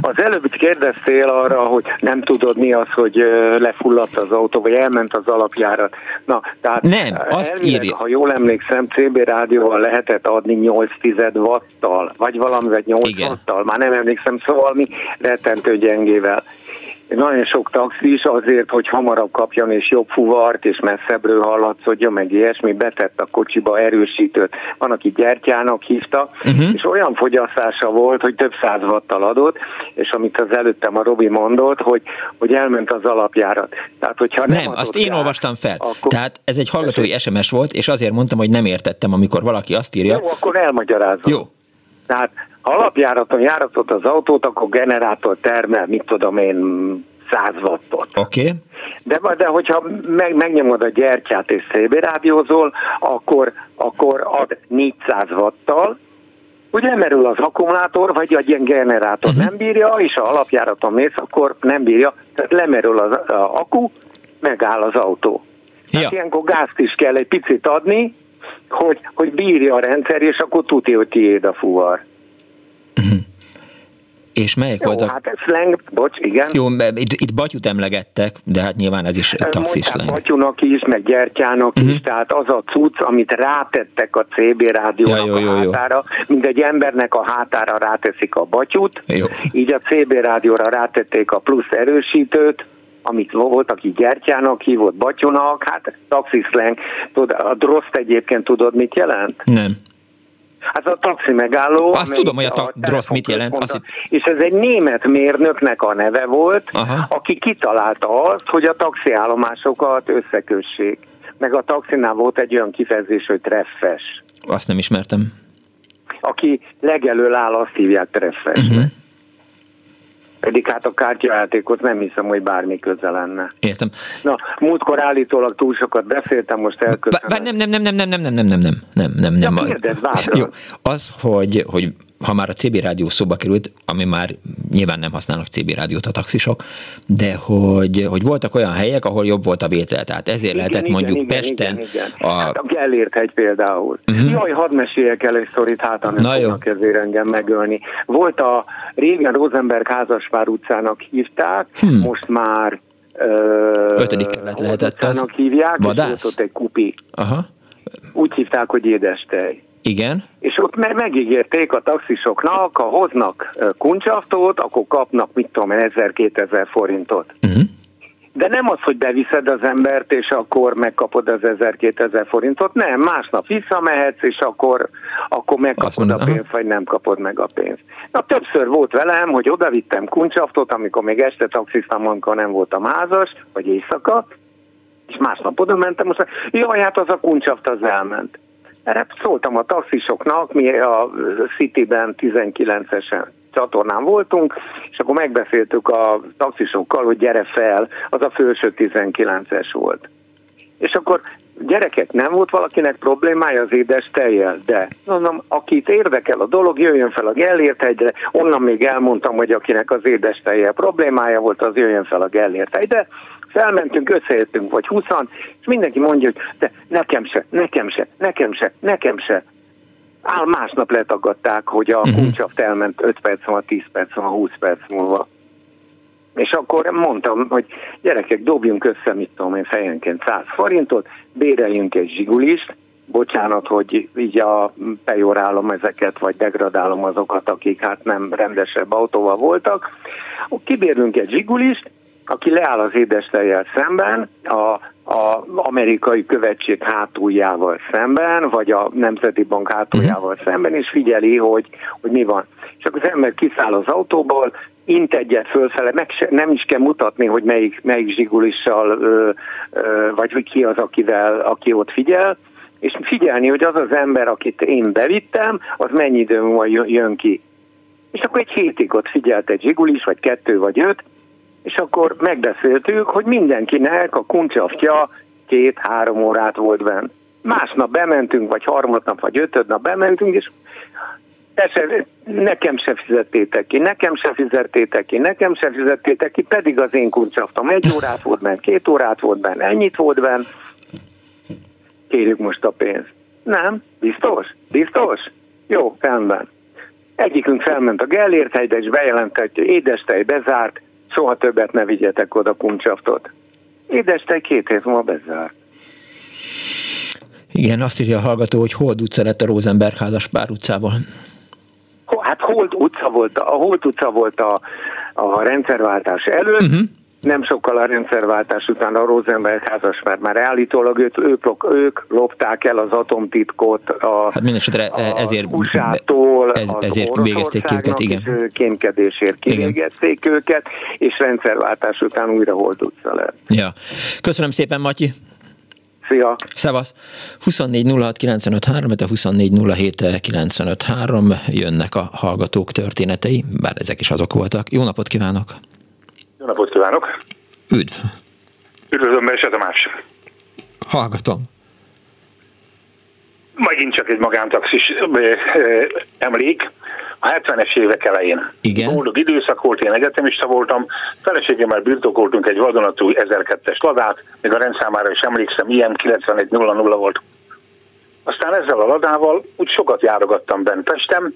Az előbb kérdeztél arra, hogy nem tudod mi az, hogy lefulladt az autó, vagy elment az alapjárat. Na, tehát nem, azt írja. Ha jól emlékszem, CB rádióval lehetett adni 8 tized watttal, vagy valamivel 8 igen. watttal, már nem emlékszem, szóval valami rettentő gyengével. Nagyon sok taxis azért, hogy hamarabb kapjon és jobb fuvart, és messzebbről hallatszódjon, meg ilyesmi, betett a kocsiba erősítőt. Van, aki gyertyának hívta, uh-huh. és olyan fogyasztása volt, hogy több száz wattal adott, és amit az előttem a Robi mondott, hogy, hogy elment az alapjárat. Tehát, hogyha nem, nem azt én olvastam fel. Akkor... Tehát ez egy hallgatói SMS volt, és azért mondtam, hogy nem értettem, amikor valaki azt írja. Jó, akkor elmagyarázom. Jó. Tehát alapjáraton járatott az autót, akkor generátor termel, mit tudom én, 100 wattot. Oké. Okay. De, de hogyha meg, megnyomod a gyertyát és szélbérádiózol, akkor, akkor ad 400 watttal, ugye lemerül az akkumulátor, vagy egy ilyen generátor uh-huh. nem bírja, és ha alapjáraton mész, akkor nem bírja, tehát lemerül az a akku, megáll az autó. Ja. Hát ilyenkor gázt is kell egy picit adni, hogy, hogy bírja a rendszer, és akkor tudja, hogy tiéd a fuvar. És melyek Jó, voltak? hát ez slang, bocs, igen. Jó, itt, itt batyut emlegettek, de hát nyilván ez is taxis Mondták slang. Batyunak is, meg gyertyának uh-huh. is, tehát az a cucc, amit rátettek a CB rádiónak Ja, jó, jó, a jó. hátára, mint egy embernek a hátára ráteszik a batyut, Jó. így a CB rádióra rátették a plusz erősítőt, amit volt, aki gyertyának hívott, batyunak, hát taxiszleng. Tudod, a droszt egyébként tudod, mit jelent? Nem. Hát a taxi megálló. Azt tudom, hogy a ta- drossz mit jelent, azt És ez egy német mérnöknek a neve volt, Aha. aki kitalálta azt, hogy a taxiállomásokat összekössék. Meg a taxinál volt egy olyan kifejezés, hogy treffes. Azt nem ismertem. Aki legelől áll, azt hívják treffesnek. Uh-huh. Pedig hát a kártyajátékot nem hiszem, hogy bármi köze lenne. Értem. Na, múltkor állítólag túl sokat beszéltem, most elköszönöm. bár nem, nem, nem, nem, nem, nem, nem, nem, nem, nem, nem, nem, nem. Ja, bátran. Jó, az, hogy, hogy ha már a CB rádió szóba került, ami már nyilván nem használnak CB rádiót a taxisok, de hogy, hogy voltak olyan helyek, ahol jobb volt a vétel. Tehát ezért lehetett mondjuk igen, Pesten Igen, igen. a... Hát a Gellért hegy például. Uh-huh. Jaj, hadd meséljek el egy sztorit, hát ha nem Na jó. fognak ezért engem megölni. Volt a régen Rosenberg házaspár utcának hívták, Hmm. most már ö, Ötödik Hold lehetett az. hívják, Vadász? és ott egy kupi. Aha, Úgy hívták, hogy édestej. Igen, És ott me- megígérték a taxisoknak, ha hoznak kuncsaftót, akkor kapnak, mit tudom, 1000-2000 forintot. uh-huh. De nem az, hogy beviszed az embert, és akkor megkapod az 1000-2000 forintot, nem, másnap visszamehetsz, és akkor, akkor megkapod mondod, a pénzt, vagy nem kapod meg a pénzt. Na, többször volt velem, hogy odavittem kuncsaftot, amikor még este taxiztam, amikor nem voltam házas, vagy éjszaka, és másnap oda mentem, mondta, jaj, hát az a kuncsaft az elment. Szóltam a taxisoknak, mi a Cityben 19-esen csatornán voltunk, és akkor megbeszéltük a taxisokkal, hogy gyere fel, az a felső 19-es volt. És akkor gyerekek, nem volt valakinek problémája az édes tejjel, de. Mondom, akit érdekel a dolog, jöjjön fel a Gellért hegyre, onnan még elmondtam, hogy akinek az édes tejjel problémája volt, az jöjjön fel a Gellért hegyre, felmentünk, összejöttünk vagy 20 és mindenki mondja, hogy de nekem se, nekem se, nekem se, nekem se. Áll másnap letagadták, hogy a Mhm. kuncsaft elment 5 perc múlva, 10 perc múlva, 20 perc múlva. És akkor mondtam, hogy gyerekek, dobjunk össze, mit tudom én, fejenként 100 forintot, béreljünk egy zsigulist, bocsánat, hogy így a pejorálom ezeket, vagy degradálom azokat, akik hát nem rendesebb autóval voltak. Kibérünk egy zsigulist, aki leáll az édestejjel szemben, a, a amerikai követség hátuljával szemben, vagy a Nemzeti Bank hátuljával szemben, és figyeli, hogy, hogy mi van. És akkor az ember kiszáll az autóból, int egyet fölfele, meg se, nem is kell mutatni, hogy melyik, melyik zsigulissal, ö, ö, vagy hogy ki az, akivel, aki ott figyel, és figyelni, hogy az az ember, akit én bevittem, az mennyi idő múlva jön ki. És akkor egy hétig ott figyelt egy zsigulis, vagy kettő, vagy öt, és akkor megbeszéltük, hogy mindenkinek a kuncsaftja két-három órát volt benne. Másnap bementünk, vagy harmadnap, vagy ötödnap bementünk, és se, nekem se fizettétek ki, nekem se fizettétek ki, nekem se fizettétek ki, pedig az én kuncsaftam egy órát volt benne, két órát volt benne, ennyit volt benne, kérjük most a pénzt. Nem? Biztos? Biztos? Jó, rendben. Egyikünk felment a Gellért hegyre, és bejelentett, hogy édestej bezárt, soha többet ne vigyetek oda kuncsaftot. Édestej két hét múlva bezárt. Igen, azt írja a hallgató, hogy Hold utca lett a Rosenberg házas pár utcával. Hát Holt utca volt, a Holt utca volt a, a rendszerváltás előtt, uh-huh. Nem sokkal a rendszerváltás után a Rosenberg házas, mert már állítólag ők, ők, ők lopták el az atomtitkot a, Hát mindesetre a ezért, USA-tól ez, ezért végezték ki őket, igen. És ő kémkedésért kivégezték őket, és rendszerváltás után újra Holt utca lett. Ja. Köszönöm szépen, Matyi. Szia! Szevasz! 24 06 95 3, a 24 07 95 3 jönnek a hallgatók történetei, bár ezek is azok voltak. Jó napot kívánok! Jó napot kívánok! Üdv! Üdvözlöm, Bese Tamás! Hallgatom. Megint csak egy magántaxis emlék. A 70-es évek elején. Igen. Boldog időszak volt, én egyetemista voltam. Feleségemmel birtokoltunk egy vadonatúj 1002-es ladát, még a rendszámára is emlékszem, ilyen 9100 volt. Aztán ezzel a ladával úgy sokat járogattam bent Pestem,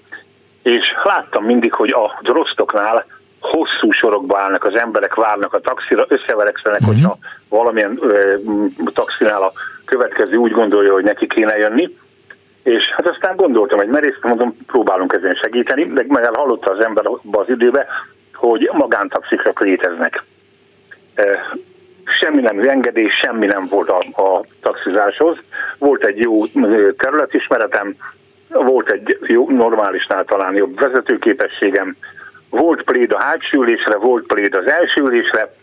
és láttam mindig, hogy a drosztoknál hosszú sorokba állnak az emberek, várnak a taxira, összeverekszenek, uh-huh. hogyha valamilyen ö, taxinál a következő úgy gondolja, hogy neki kéne jönni. És hát aztán gondoltam, hogy merésztem, mondom, próbálunk ezen segíteni, de meg hallotta az ember az időbe, hogy magántaxikra léteznek. Semmi nem engedély, semmi nem volt a, a taxizáshoz. Volt egy jó területismeretem, volt egy jó, normálisnál talán jobb vezetőképességem, volt pléd a hátsó ülésre, volt pléd az első ülésre,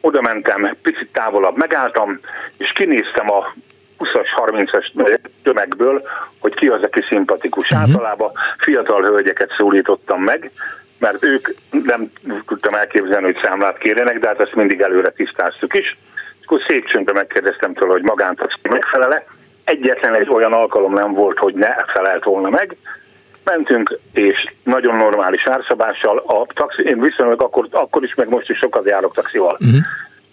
oda mentem, picit távolabb megálltam, és kinéztem a 20-as, 30-as tömegből, hogy ki az, aki szimpatikus. Uh-huh. Általában fiatal hölgyeket szólítottam meg, mert ők nem tudtam elképzelni, hogy számlát kérjenek, de hát ezt mindig előre tisztáztuk is. És akkor szép csöndben megkérdeztem tőle, hogy magántaxi megfelele. Egyetlen egy olyan alkalom nem volt, hogy ne felelt volna meg. Mentünk, és nagyon normális árszabással, a taxi, én viszonylag akkor, akkor is, meg most is sokat járok taxival. Uh-huh.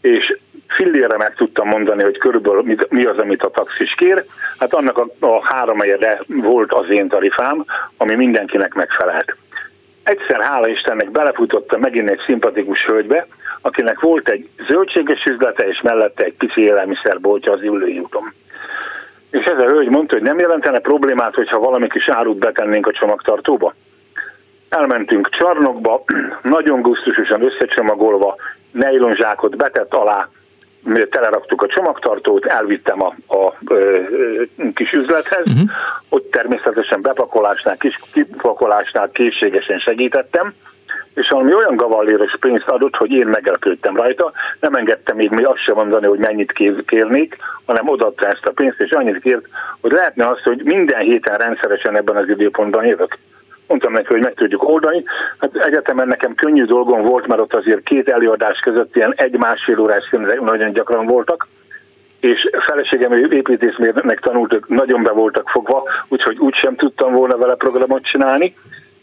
És fillére meg tudtam mondani, hogy körülbelül mi az, amit a taxis kér. Hát annak a, a három volt az én tarifám, ami mindenkinek megfelelt. Egyszer, hála Istennek, belefutottam megint egy szimpatikus hölgybe, akinek volt egy zöldséges üzlete, és mellette egy pici élelmiszerboltja az ülői úton. És ez a hölgy mondta, hogy nem jelentene problémát, hogyha valami kis árut betennénk a csomagtartóba. Elmentünk csarnokba, <clears throat> nagyon gusztusosan összecsomagolva, nejlonzsákot betett alá, teleraktuk a csomagtartót, elvittem a, a, a kis üzlethez, uh-huh. ott természetesen bepakolásnál, kis kipakolásnál készségesen segítettem, és valami olyan gavalléros pénzt adott, hogy én megelpődtem rajta, nem engedtem még mi azt sem mondani, hogy mennyit kérnék, hanem odaadta ezt a pénzt, és annyit kért, hogy lehetne azt, hogy minden héten rendszeresen ebben az időpontban jövök. Mondtam neki, hogy meg tudjuk oldani. Hát egyetemen nekem könnyű dolgom volt, mert ott azért két előadás között ilyen egy-másfél órás nagyon gyakran voltak, és feleségem építészmérnek tanult, nagyon be voltak fogva, úgyhogy úgy sem tudtam volna vele programot csinálni,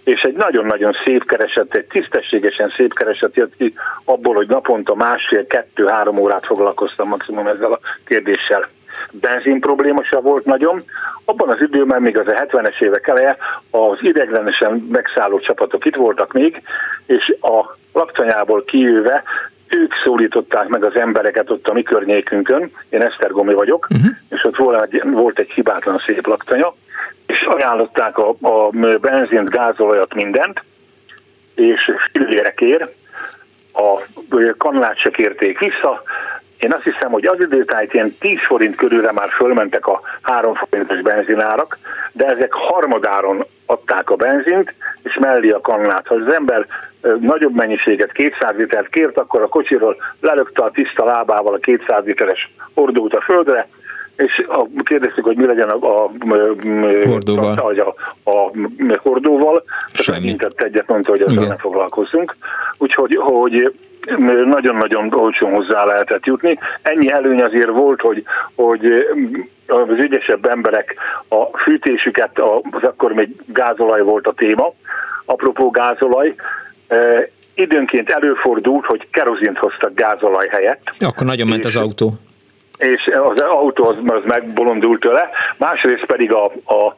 és egy nagyon-nagyon szép kereset, egy tisztességesen szép kereset jött ki abból, hogy naponta másfél, kettő-három órát foglalkoztam maximum ezzel a kérdéssel benzin probléma se volt nagyon. Abban az időben, még az a 70-es évek eleje, az ideglenesen megszálló csapatok itt voltak még, és a laktanyából kijöve ők szólították meg az embereket ott a mi környékünkön, én Esztergomi vagyok, uh-huh. és ott volt egy, volt egy hibátlan szép laktanya, ajánlották a, a benzint, gázolajat, mindent, és fillérekért a kannát se kérték vissza, én azt hiszem, hogy az időtájt ilyen 10 forint körülre már fölmentek a 3 forintos benzinárak, de ezek harmadáron adták a benzint, és mellé a kannát. Ha az ember nagyobb mennyiséget, 200 litert kért, akkor a kocsiról lelökte a tiszta lábával a 200 literes hordót a földre, és a, kérdeztük, hogy mi legyen a, a, hordóval. A, a, a hordóval, Semmi. egyet mondta, hogy ezzel nem foglalkozunk. Úgyhogy hogy nagyon-nagyon olcsón hozzá lehetett jutni. Ennyi előny azért volt, hogy, hogy az ügyesebb emberek a fűtésüket, az akkor még gázolaj volt a téma, apropó gázolaj, időnként előfordult, hogy kerozint hoztak gázolaj helyett. Akkor nagyon ment az autó. És az autó az, az megbolondult tőle, másrészt pedig a, a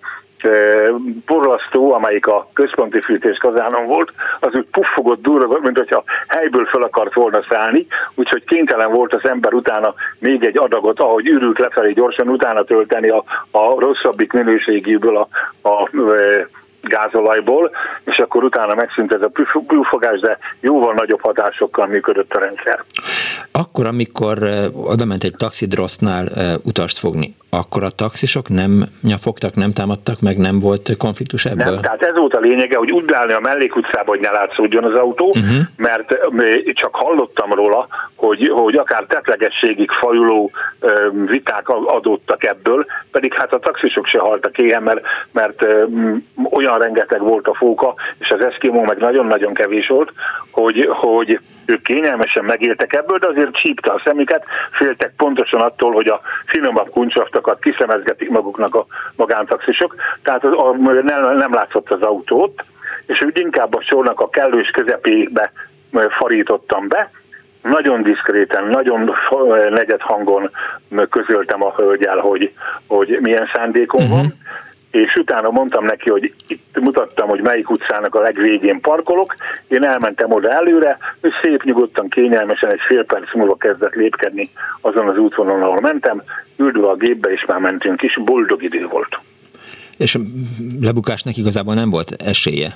porlasztó, amelyik a központi fűtés kazánon volt, az úgy puffogott durva, mint hogyha helyből fel akart volna szállni, úgyhogy kénytelen volt az ember utána még egy adagot, ahogy ürült lefelé gyorsan utána tölteni a, a rosszabbik minőségéből a, a, a gázolajból, és akkor utána megszűnt ez a pufogás, de jóval nagyobb hatásokkal működött a rendszer. Akkor, amikor oda ment egy taxidrossznál utast fogni, akkor a taxisok nem nyafogtak, nem támadtak meg, nem volt konfliktus ebből? Nem, tehát ez volt a lényege, hogy úgy beállni a mellékutcába, hogy ne látszódjon az autó, uh-huh. mert csak hallottam róla, hogy, hogy akár tetlegességig fajuló viták adódtak ebből, pedig hát a taxisok se haltak éhen, mert, mert olyan rengeteg volt a fóka, és az eszkimó meg nagyon-nagyon kevés volt, hogy, hogy ők kényelmesen megéltek ebből, de azért csípte a szemüket, féltek pontosan attól, hogy a finomabb kuncsaftakat kiszemezgetik maguknak a magántaxisok, tehát az, a, nem, nem látszott az autót, és úgy inkább a sornak a kellős közepébe farítottam be, nagyon diszkréten, nagyon negyed hangon közöltem a hölgyel, hogy, hogy milyen szándékom uh-huh. van, és utána mondtam neki, hogy itt mutattam, hogy melyik utcának a legvégén parkolok, én elmentem oda előre, és szép nyugodtan, kényelmesen egy fél perc múlva kezdett lépkedni azon az útvonalon, ahol mentem, ülve a gépbe, és már mentünk is, boldog idő volt. És lebukásnak igazából nem volt esélye?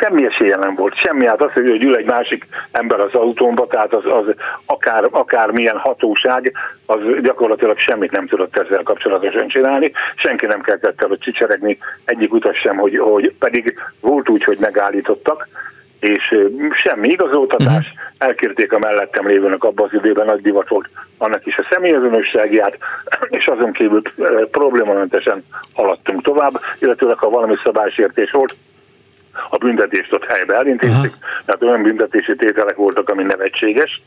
Semmi esélye nem volt, semmi, hát az, hogy ül egy másik ember az autómba, tehát az, az akár, akár milyen hatóság, az gyakorlatilag semmit nem tudott ezzel kapcsolatosan csinálni, senki nem kellett el, hogy csicseregni, egyik utas sem, hogy, hogy pedig volt úgy, hogy megállítottak, és semmi igazoltatás, uh-huh. elkérték a mellettem lévőnek abban az időben, nagy divat volt annak is a személyezőnösságiát, <clears throat> és azon kívül problémamentesen haladtunk tovább, illetőleg ha valami szabálysértés volt, a büntetést ott helybe elintéztük, tehát olyan büntetési tételek voltak, ami nevetséges,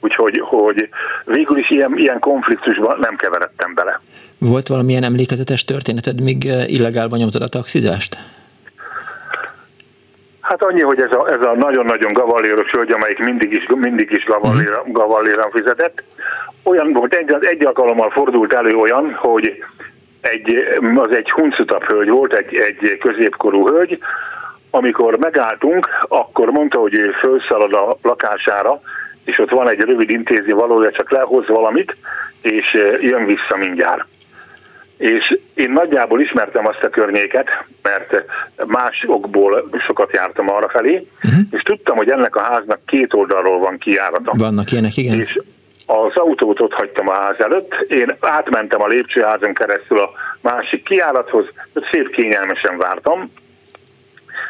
úgyhogy hogy végül is ilyen, ilyen konfliktusban nem keveredtem bele. Volt valamilyen emlékezetes történeted, míg eh, illegálban nyomtad a taxizást? Hát annyi, hogy ez a, ez a nagyon-nagyon gavalléros hölgy, amelyik mindig is, mindig is gavalléra, mhm. gavalléran fizetett, olyan volt, egy, egy alkalommal fordult elő olyan, hogy egy, az egy huncutabb hölgy volt, egy, egy középkorú hölgy, amikor megálltunk, akkor mondta, hogy ő felszalad a lakására, és ott van egy rövid intézi valója, csak lehoz valamit, és jön vissza mindjárt. És én nagyjából ismertem azt a környéket, mert más okból sokat jártam arra felé, uh-huh. és tudtam, hogy ennek a háznak két oldalról van kijárata. Vannak ilyenek, igen. És az autót ott hagytam a ház előtt, én átmentem a lépcsőházon keresztül a másik kiárathoz, szép kényelmesen vártam.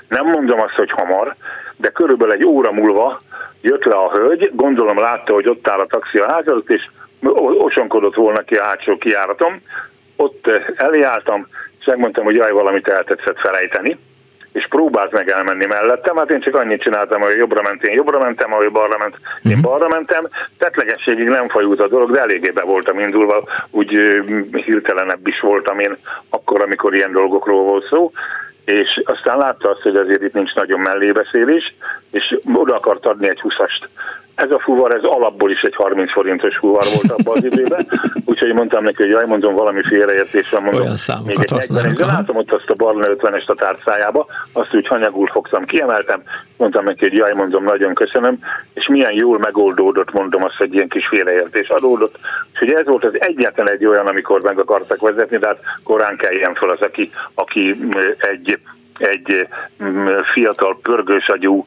Nem mondom azt, hogy hamar, de körülbelül egy óra múlva jött le a hölgy, gondolom látta, hogy ott áll a taxi a ház előtt, és osonkodott volna ki a hátsó kiáratom. Ott eljártam, és megmondtam, hogy jaj, valamit eltetszett felejteni és próbált meg elmenni mellettem, hát én csak annyit csináltam, hogy jobbra ment, én jobbra mentem, ahogy balra ment, én uh-huh. balra mentem, tetlegességig nem fajult a dolog, de eléggé be voltam indulva, úgy hirtelenebb is voltam én akkor, amikor ilyen dolgokról volt szó, és aztán látta azt, hogy azért itt nincs nagyon mellébeszélés, és oda akart adni egy huszast ez a fuvar, ez alapból is egy 30 forintos fuvar volt abban az időben, úgyhogy mondtam neki, hogy jaj, mondom, valami félreértés van, mondom, Olyan még egy használnak. De látom ott azt a barna 50-est a tárcájába, azt úgy hanyagul fogtam, kiemeltem, mondtam neki, hogy jaj, mondom, nagyon köszönöm, és milyen jól megoldódott, mondom azt, hogy ilyen kis félreértés adódott. Úgyhogy ez volt az egyetlen egy olyan, amikor meg akartak vezetni, de hát korán kelljen fel az, aki, aki egy egy mm, fiatal, pörgős agyú,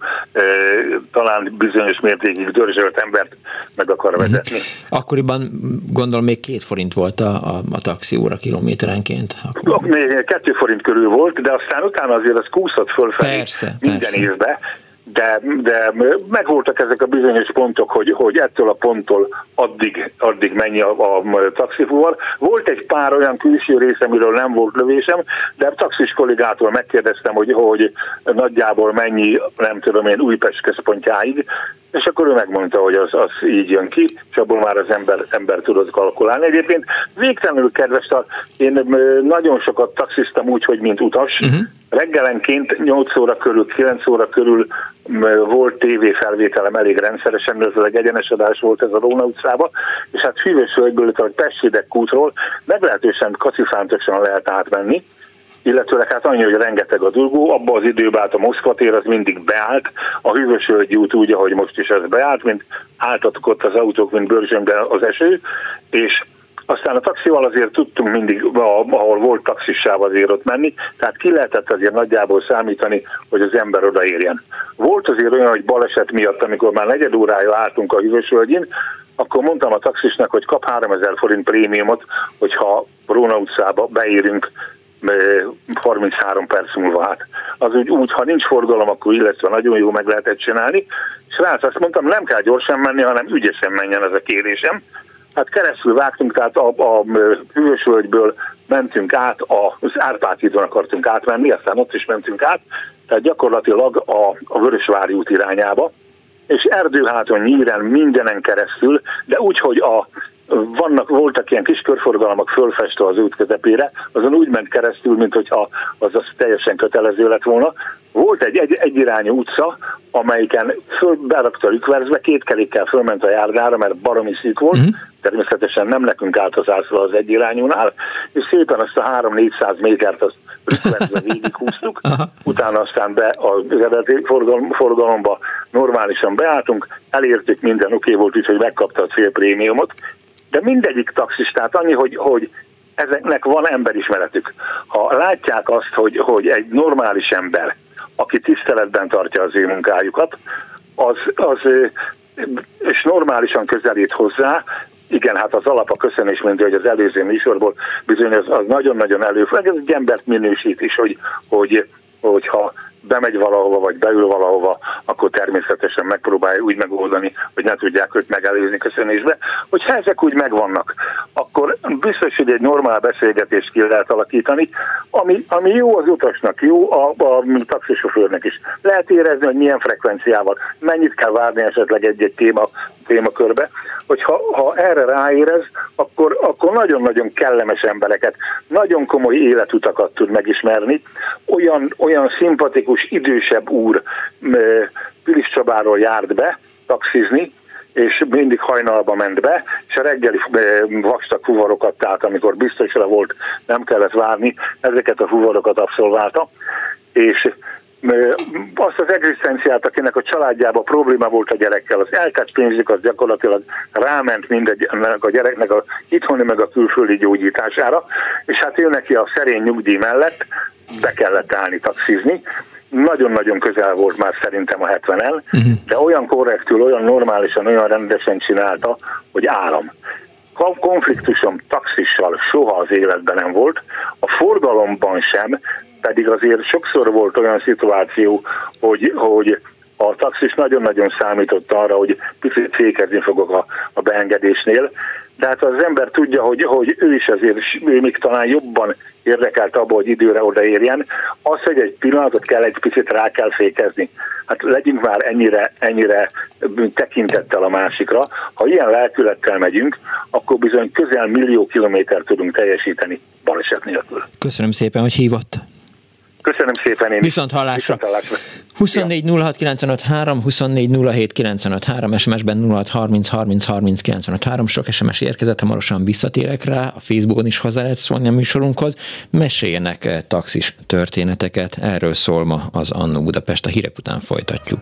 talán bizonyos mértékig dörzsölt embert meg akar mhm. vezetni. Akkoriban gondolom még két forint volt a, a, a taxi óra kilométerenként. Akkor. Még kettő forint körül volt, de aztán utána azért az kúszott fölfelé persze, minden persze. évben de, de megvoltak ezek a bizonyos pontok, hogy, hogy ettől a ponttól addig, addig mennyi a, a taxifuvar. Volt egy pár olyan külső része, amiről nem volt lövésem, de a taxis kollégától megkérdeztem, hogy, hogy nagyjából mennyi, nem tudom én, Újpest központjáig, és akkor ő megmondta, hogy az, az így jön ki, és abból már az ember, ember tudott kalkulálni. Egyébként végtelenül kedves, én nagyon sokat taxiztam úgy, hogy mint utas, uh-huh reggelenként 8 óra körül, 9 óra körül volt tévéfelvételem elég rendszeresen, ez egy egyenes adás volt ez a Róna utcába, és hát Hűvösvölgyből, a Pessédek kútról meglehetősen kacifántosan lehet átmenni, illetőleg hát annyi, hogy rengeteg a dugó, abban az időben át a Moszkva tér az mindig beállt, a Hűvösvölgyi út úgy, ahogy most is ez beállt, mint álltatok ott az autók, mint bőrzsömben az eső, és aztán a taxival azért tudtunk mindig, ahol volt taxisáv azért ott menni, tehát ki lehetett azért nagyjából számítani, hogy az ember odaérjen. Volt azért olyan, hogy baleset miatt, amikor már negyed órája álltunk a Hűvösvölgyén, akkor mondtam a taxisnak, hogy kap 3000 forint prémiumot, hogyha Róna utcába beérünk 33 perc múlva hát. Az úgy, úgy, ha nincs forgalom, akkor illetve nagyon jó meg lehetett csinálni. És rá azt mondtam, nem kell gyorsan menni, hanem ügyesen menjen ez a kérésem. Hát keresztül vágtunk, tehát a, a Hűvösvölgyből mentünk át, az Árpád hídon akartunk átmenni, aztán ott is mentünk át, tehát gyakorlatilag a, a Vörösvári út irányába, és erdőháton nyíren mindenen keresztül, de úgy, hogy a, vannak, voltak ilyen kis körforgalmak fölfestve az út közepére, azon úgy ment keresztül, mint hogyha az az teljesen kötelező lett volna. Volt egy, egy egyirányú utca, amelyiken föl, berakta a két kerékkel fölment a járdára, mert baromi szűk volt, uh-huh. természetesen nem nekünk állt az ászló az egyirányúnál, és szépen azt a 3-400 métert azt rükvercbe végighúztuk, utána aztán be az eredeti forgalom, forgalomba normálisan beálltunk, elértük minden oké okay volt, úgyhogy megkapta a célprémiumot, de mindegyik taxistát annyi, hogy, hogy ezeknek van emberismeretük. Ha látják azt, hogy, hogy egy normális ember, aki tiszteletben tartja az ő munkájukat, az, az és normálisan közelít hozzá, igen, hát az alap a köszönés, mint hogy az előző műsorból bizony az, az nagyon-nagyon előfordul. Ez egy embert minősít is, hogy, hogy, hogyha bemegy valahova, vagy beül valahova, akkor természetesen megpróbálja úgy megoldani, hogy ne tudják őt megelőzni köszönésbe. Hogyha ezek úgy megvannak, akkor biztos, hogy egy normál beszélgetést ki lehet alakítani, ami, ami jó az utasnak, jó a, a taxisofőrnek is. Lehet érezni, hogy milyen frekvenciával, mennyit kell várni esetleg egy-egy téma, témakörbe, hogy ha, ha erre ráérez, akkor, akkor nagyon-nagyon kellemes embereket, nagyon komoly életutakat tud megismerni. Olyan, olyan szimpatikus, idősebb úr Pilis Csabáról járt be taxizni, és mindig hajnalba ment be, és a reggeli vastag fuvarokat, tehát amikor biztosra volt, nem kellett várni, ezeket a fuvarokat abszolválta, és azt az egzisztenciát, akinek a családjában probléma volt a gyerekkel, az eltett pénzük az gyakorlatilag ráment mindegy a gyereknek a itthoni meg a külföldi gyógyítására, és hát ő neki a szerény nyugdíj mellett be kellett állni taxizni, nagyon-nagyon közel volt már szerintem a 70-en, uh-huh. Mhm. de olyan korrektül, olyan normálisan, olyan rendesen csinálta, hogy állam. Konfliktusom taxissal soha az életben nem volt, a forgalomban sem, pedig azért sokszor volt olyan szituáció, hogy, hogy a taxis nagyon-nagyon számított arra, hogy picit fékezni fogok a, a beengedésnél, de hát az ember tudja, hogy, hogy ő is azért, ő még talán jobban érdekelt abba, hogy időre odaérjen. Az, hogy egy pillanatot kell, egy picit rá kell fékezni. Hát legyünk már ennyire, ennyire tekintettel a másikra. Ha ilyen lelkülettel megyünk, akkor bizony közel millió kilométer tudunk teljesíteni baleset nélkül. Köszönöm szépen, hogy hívott. Köszönöm szépen én Viszont hallásra. 24 06 24 SMS-ben 06 30 30 30 Sok SMS érkezett, hamarosan visszatérek rá, a Facebookon is hozzá lehet szólni a műsorunkhoz. Meséljenek eh, taxis történeteket, erről szól ma az Annó Budapest, a hírek után folytatjuk.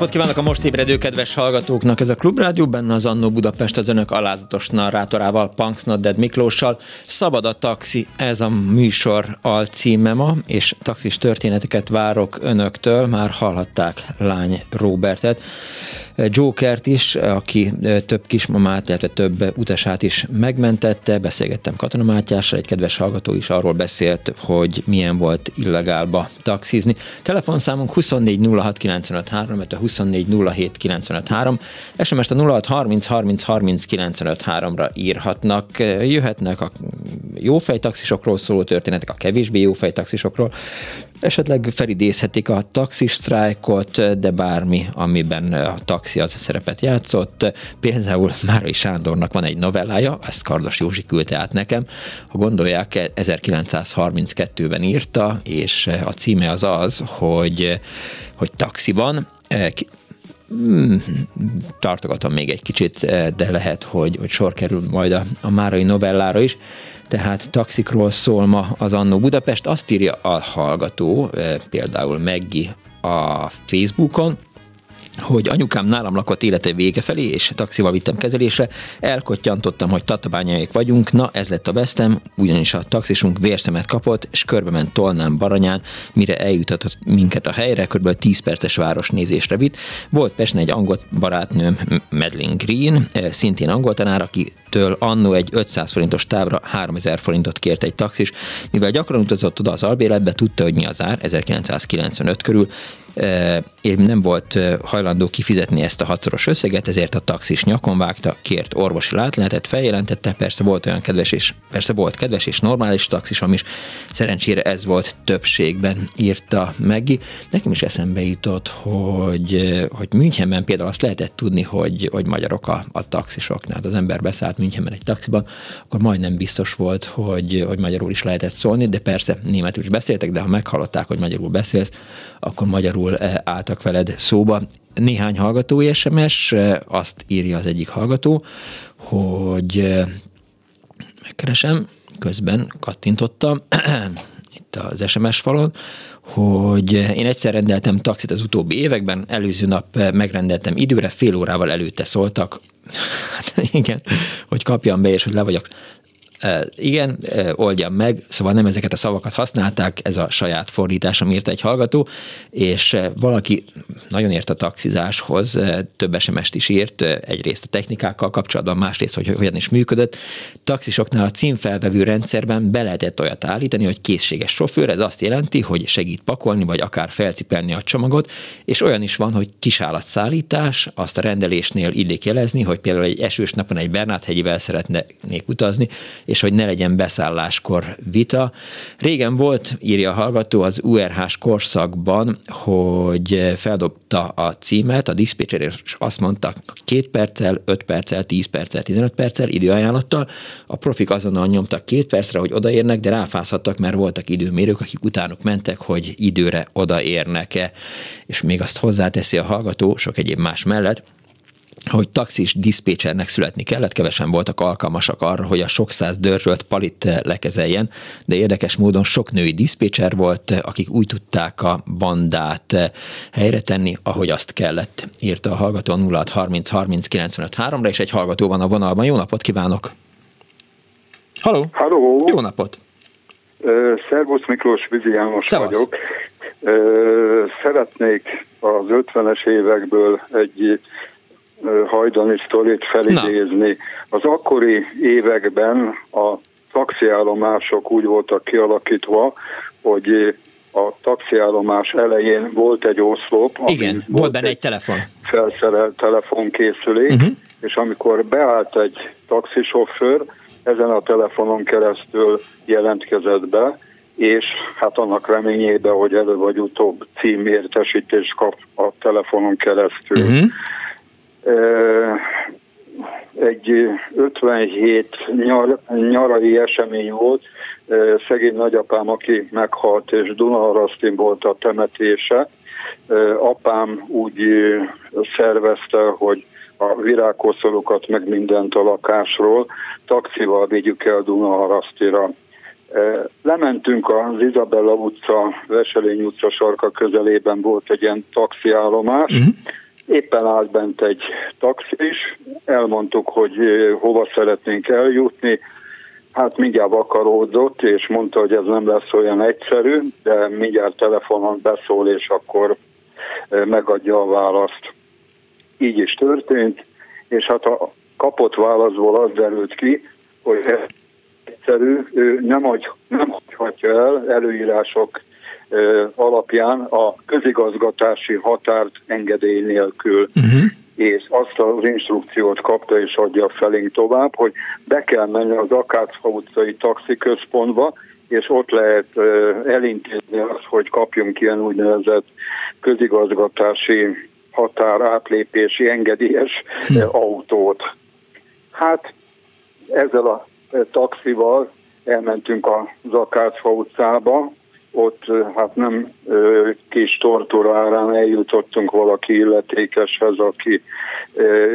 Napot kívánok a most ébredő kedves hallgatóknak! Ez a Klubrádió, benne az Annó Budapest az önök alázatos narrátorával, Punks Not Dead Miklóssal. Szabad a taxi, ez a műsor alcíme ma, és taxis történeteket várok önöktől, már hallhatták lány Robertet. Jokert is, aki több kismamát, illetve több utasát is megmentette. Beszélgettem Katona Mátyással, egy kedves hallgató is arról beszélt, hogy milyen volt illegálba taxizni. Telefonszámunk 24 06 953, mert a 24 07 953, SMS-t a 06 30 30 30 953-ra írhatnak. Jöhetnek a jófej taxisokról szóló történetek, a kevésbé jófej taxisokról, Esetleg felidézhetik a taxis sztrájkot, de bármi, amiben a taxi az a szerepet játszott. Például Márai Sándornak van egy novellája, ezt Kardos Józsi küldte át nekem. Ha gondolják, 1932-ben írta, és a címe az az, hogy, hogy taxiban hmm, tartogatom még egy kicsit, de lehet, hogy, hogy sor kerül majd a, a Márai novellára is tehát taxikról szól ma az Annó Budapest. Azt írja a hallgató, eh, például Meggi a Facebookon, hogy anyukám nálam lakott élete vége felé, és taxival vittem kezelésre, elkottyantottam, hogy tatabányáik vagyunk, na ez lett a vesztem, ugyanis a taxisunk vérszemet kapott, és körbe ment Tolnán Baranyán, mire eljutatott minket a helyre, kb. 10 perces városnézésre vitt. Volt Pesten egy angol barátnőm, Medlin Green, eh, szintén angol tanár, akitől annó egy 500 forintos távra 3000 forintot kért egy taxis, mivel gyakran utazott oda az albéletbe, tudta, hogy mi az ár, 1995 körül, én nem volt hajlandó kifizetni ezt a hatszoros összeget, ezért a taxis nyakon vágta, kért orvosi látlenetet, feljelentette, persze volt olyan kedves és persze volt kedves és normális taxisom is, szerencsére ez volt többségben, írta Meggi. Nekem is eszembe jutott, hogy, hogy Münchenben például azt lehetett tudni, hogy, hogy magyarok a, a taxisoknál. Az ember beszállt Münchenben egy taxiban, akkor majdnem biztos volt, hogy, hogy magyarul is lehetett szólni, de persze németül is beszéltek, de ha meghallották, hogy magyarul beszélsz, akkor magyarul eh, álltak veled szóba. Néhány hallgatói SMS, eh, azt írja az egyik hallgató, hogy eh, megkeresem, közben kattintottam, <clears throat> itt az SMS falon, hogy én egyszer rendeltem taxit az utóbbi években, előző nap megrendeltem időre, fél órával előtte szóltak, <laughs> hát igen, hogy kapjam be, és hogy le vagyok igen, oldjam meg, szóval nem ezeket a szavakat használták, ez a saját fordítás, írt egy hallgató, és valaki nagyon ért a taxizáshoz, több sms is írt, egyrészt a technikákkal kapcsolatban, másrészt, hogy hogyan is működött. Taxisoknál a címfelvevő rendszerben be lehetett olyat állítani, hogy készséges sofőr, ez azt jelenti, hogy segít pakolni, vagy akár felcipelni a csomagot, és olyan is van, hogy kisállatszállítás, azt a rendelésnél illik jelezni, hogy például egy esős napon egy Bernát-hegyivel szeretnék utazni, és hogy ne legyen beszálláskor vita. Régen volt, írja a hallgató, az URH-s korszakban, hogy feldobta a címet, a diszpécser, és azt mondta, két perccel, öt perccel, tíz perccel, 15 perccel időajánlattal. A profik azonnal nyomtak két percre, hogy odaérnek, de ráfázhattak, mert voltak időmérők, akik utánuk mentek, hogy időre odaérnek-e. És még azt hozzáteszi a hallgató, sok egyéb más mellett, hogy taxis diszpécsernek születni kellett, kevesen voltak alkalmasak arra, hogy a sok száz dörzsölt palit lekezeljen, de érdekes módon sok női diszpécser volt, akik úgy tudták a bandát helyre tenni, ahogy azt kellett, írta a hallgató 0630 30 95 3 ra és egy hallgató van a vonalban. Jó napot kívánok! Halló! Halló! Jó napot! Szervusz Miklós Vizi János Szevasz. vagyok. Szeretnék az 50-es évekből egy hajdani sztorit felidézni. Na. Az akkori években a taxiállomások úgy voltak kialakítva, hogy a taxiállomás elején volt egy oszlop. Igen, volt benne egy telefon. Felszerelt telefonkészülék, uh-huh. és amikor beállt egy taxisofőr, ezen a telefonon keresztül jelentkezett be, és hát annak reményében, hogy elő vagy utóbb címértesítést kap a telefonon keresztül. Uh-huh egy 57 nyar, nyarai esemény volt, szegény nagyapám, aki meghalt, és Dunaharasztin volt a temetése. Apám úgy szervezte, hogy a virágkoszolokat, meg mindent a lakásról taxival vigyük el Dunaharasztira. Lementünk az Izabella utca, Veselény utca sarka közelében volt egy ilyen taxiállomás, uh-huh Éppen állt bent egy taxis, elmondtuk, hogy hova szeretnénk eljutni, Hát mindjárt vakaródzott, és mondta, hogy ez nem lesz olyan egyszerű, de mindjárt telefonon beszól, és akkor megadja a választ. Így is történt, és hát a kapott válaszból az derült ki, hogy ez egyszerű, ő nem, hagy, nem hagyhatja el előírások alapján a közigazgatási határt engedély nélkül. Uh-huh. És azt az instrukciót kapta és adja felénk tovább, hogy be kell menni az Akácfa utcai taxiközpontba, és ott lehet elintézni azt, hogy kapjunk ilyen úgynevezett közigazgatási határ átlépési engedélyes hmm. autót. Hát ezzel a taxival elmentünk az Akácfa utcába, ott hát nem kis tortúra árán eljutottunk valaki illetékeshez, aki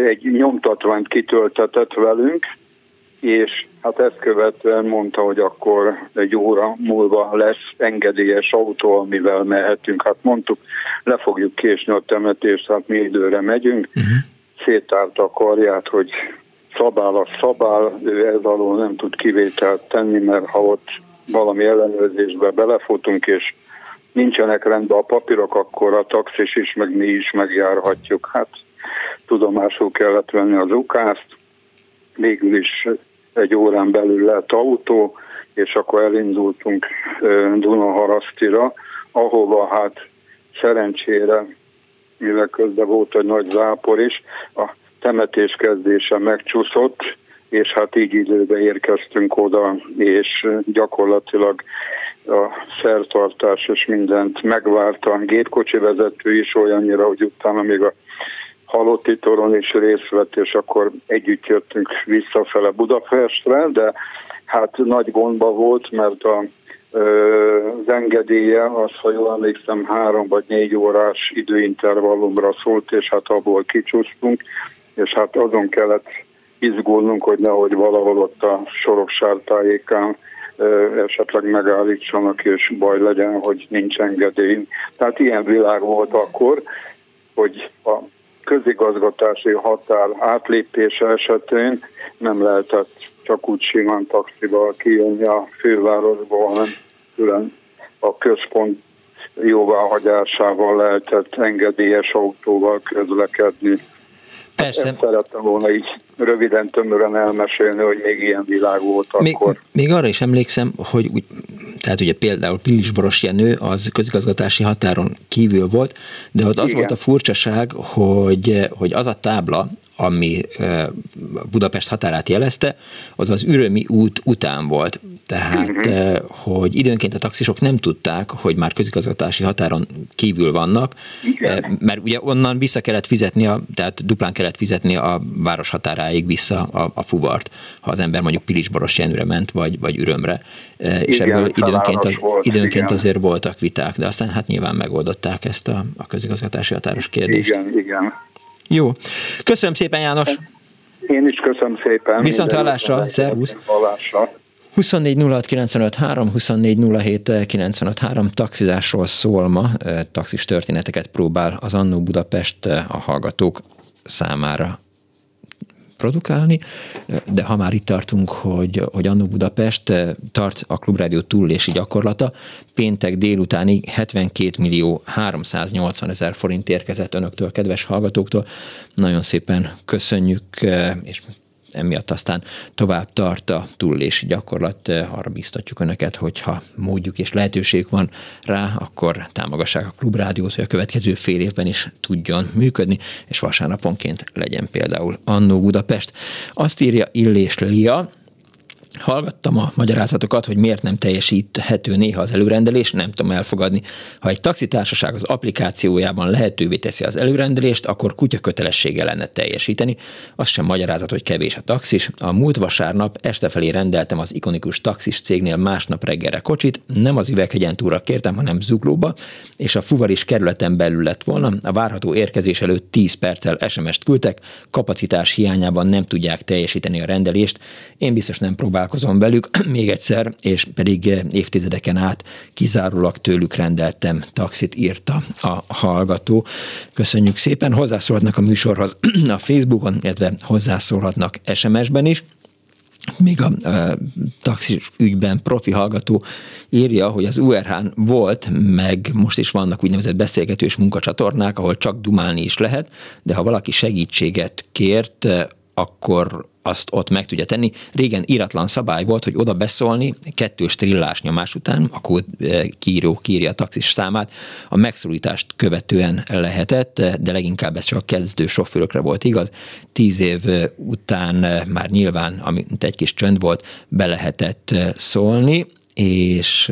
egy nyomtatványt kitöltetett velünk, és hát ezt követően mondta, hogy akkor egy óra múlva lesz engedélyes autó, amivel mehetünk. Hát mondtuk, le fogjuk késni a temetést, hát mi időre megyünk. Uh-huh. Szétálta a karját, hogy szabál a szabál, ő ez alól nem tud kivételt tenni, mert ha ott valami ellenőrzésbe belefutunk, és nincsenek rendben a papírok, akkor a taxis is, meg mi is megjárhatjuk. Hát tudomásul kellett venni az ukázt, végül is egy órán belül lett autó, és akkor elindultunk Dunaharasztira, ahova hát szerencsére, mivel közben volt egy nagy zápor is, a temetés kezdése megcsúszott, és hát így időbe érkeztünk oda, és gyakorlatilag a szertartás és mindent megvárta. Gépkocsi vezető is olyannyira, hogy utána még a halotti toron is részt vett, és akkor együtt jöttünk visszafele Budapestre, de hát nagy gondba volt, mert a az engedélye, az, ha jól emlékszem, három vagy négy órás időintervallumra szólt, és hát abból kicsúsztunk, és hát azon kellett izgulnunk, hogy nehogy valahol ott a Soroksár tájékán esetleg megállítsanak, és baj legyen, hogy nincs engedély. Tehát ilyen világ volt akkor, hogy a közigazgatási határ átlépése esetén nem lehetett csak úgy simán taxival kijönni a fővárosból, hanem külön a központ jóváhagyásával lehetett engedélyes autóval közlekedni. Persze. Ezt szerettem volna így röviden, tömören elmesélni, hogy még ilyen világ volt még, akkor. Még arra is emlékszem, hogy úgy, tehát ugye például Pilisboros Jenő az közigazgatási határon kívül volt, de ott az Igen. volt a furcsaság, hogy, hogy az a tábla, ami Budapest határát jelezte, az az Ürömi út után volt. Tehát, uh-huh. hogy időnként a taxisok nem tudták, hogy már közigazgatási határon kívül vannak, Igen. mert ugye onnan vissza kellett fizetni, a, tehát duplán kellett fizetni a város határáig vissza a, a fuvart, ha az ember mondjuk Pilisboros Jenőre ment, vagy, vagy Ürömre. És igen, ebből időnként, az, volt, időnként igen. azért voltak viták, de aztán hát nyilván megoldották ezt a, a közigazgatási határos kérdést. Igen, igen. Jó. Köszönöm szépen, János. Én is köszönöm szépen. Viszont hallásra, szervusz. Hallásra. 24 06 taxizásról szól ma, taxis történeteket próbál az Annó Budapest a hallgatók számára produkálni, de ha már itt tartunk, hogy, hogy Annó Budapest eh, tart a Klubrádió túlési gyakorlata, péntek délutánig 72 millió 380 ezer forint érkezett önöktől, kedves hallgatóktól. Nagyon szépen köszönjük, eh, és emiatt aztán tovább tart a túlélési gyakorlat. Arra biztatjuk Önöket, hogyha módjuk és lehetőség van rá, akkor támogassák a Klubrádiót, hogy a következő fél évben is tudjon működni, és vasárnaponként legyen például Annó Budapest. Azt írja Illés Lia, Hallgattam a magyarázatokat, hogy miért nem teljesíthető néha az előrendelés, nem tudom elfogadni. Ha egy taxitársaság az applikációjában lehetővé teszi az előrendelést, akkor kutya kötelessége lenne teljesíteni. Az sem magyarázat, hogy kevés a taxis. A múlt vasárnap este felé rendeltem az ikonikus taxis cégnél másnap reggelre kocsit, nem az üveghegyen túra kértem, hanem zuglóba, és a fuvaris kerületen belül lett volna. A várható érkezés előtt 10 perccel SMS-t küldtek, kapacitás hiányában nem tudják teljesíteni a rendelést. Én biztos nem próbál találkozom velük <clears throat> még egyszer, és pedig eh, évtizedeken át kizárólag tőlük rendeltem taxit, írta a hallgató. Köszönjük szépen, hozzászólhatnak a műsorhoz <clears throat> a Facebookon, illetve hozzászólhatnak SMS-ben is. Még a e, taxis ügyben profi hallgató írja, hogy az URH-n volt, meg most is vannak úgynevezett beszélgetős munkacsatornák, ahol csak dumálni is lehet, de ha valaki segítséget kért, akkor azt ott meg tudja tenni. Régen íratlan szabály volt, hogy oda beszólni kettős trillás nyomás után, a kód eh, kírja a taxis számát, a megszólítást követően lehetett, de leginkább ez csak a kezdő sofőrökre volt igaz. Tíz év eh, után eh, már nyilván, amit egy kis csönd volt, be lehetett szólni, és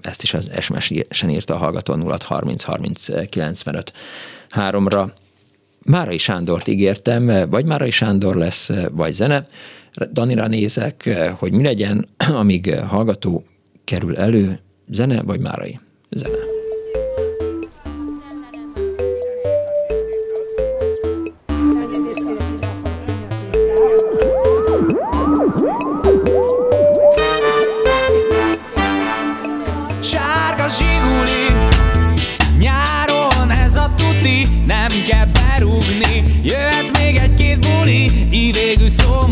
ezt is az SMS-en írta a hallgató 0 30 30 95 3-ra. Márai Sándort ígértem, vagy Márai Sándor lesz, vagy zene. Danira nézek, hogy mi legyen, amíg hallgató kerül elő, zene vagy Márai? Zene.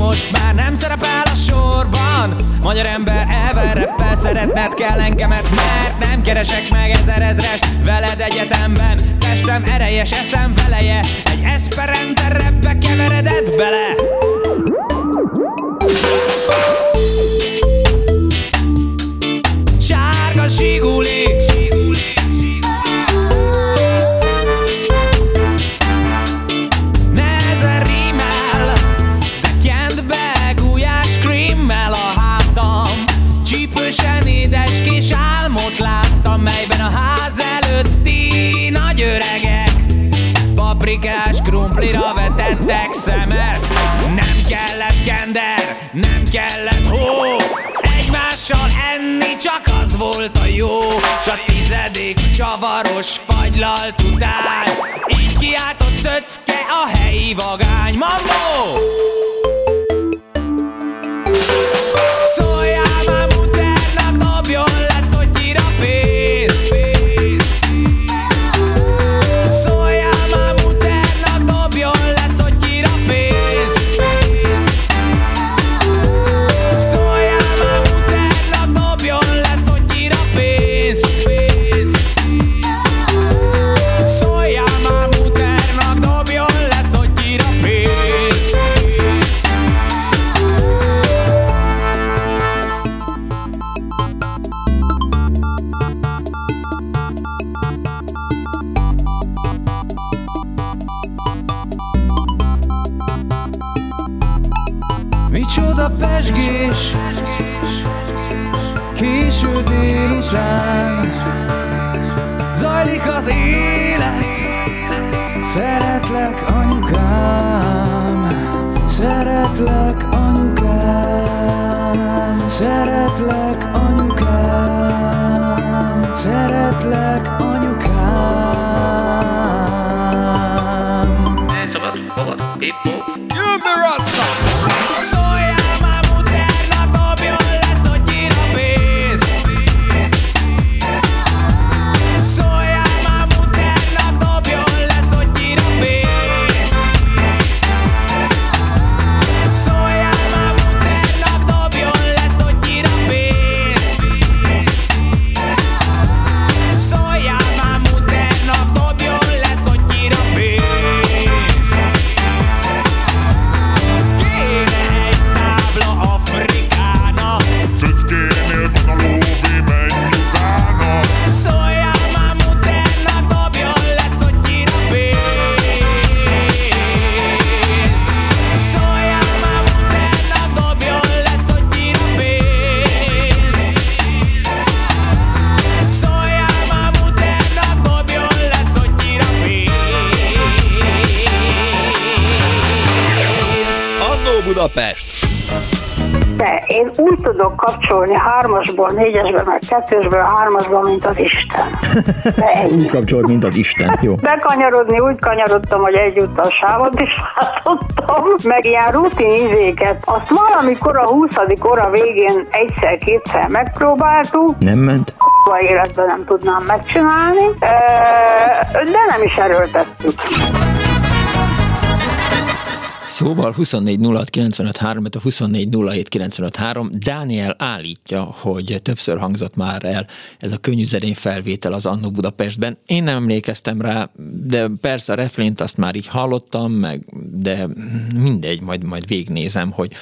Most már nem szerepel a sorban. Magyar ember elver reppel szeretned kell engemet Mert nem keresek meg ezer ezres veled egyetemben Testem erejes, eszem veleje. Egy esperenter reppe keveredett bele szemet Nem kellett kender, nem kellett hó. Egymással enni csak az volt a jó. S a tizedik csavaros fagylalt után Így kiáltott cöcke a helyi vagány. Mambo! Annó Budapest! De én úgy tudok kapcsolni hármasból, négyesbe, meg kettősből hármasba, mint az Isten. De <laughs> ennyi. Úgy kapcsolt, mint az Isten. Jó. Bekanyarodni úgy kanyarodtam, hogy egyúttal sávot is látottam, meg ilyen rutin izéket. Azt valamikor a 20. óra végén egyszer-kétszer megpróbáltuk, Nem ment? a életben nem tudnám megcsinálni, de nem is erőltettük. Szóval 24 06 95 3, a 24 07 95 3. Dániel állítja, hogy többször hangzott már el ez a könnyű zedén felvétel az Annó Budapestben. Én nem emlékeztem rá, de persze a reflént azt már így hallottam, meg, de mindegy, majd, majd végnézem, hogy,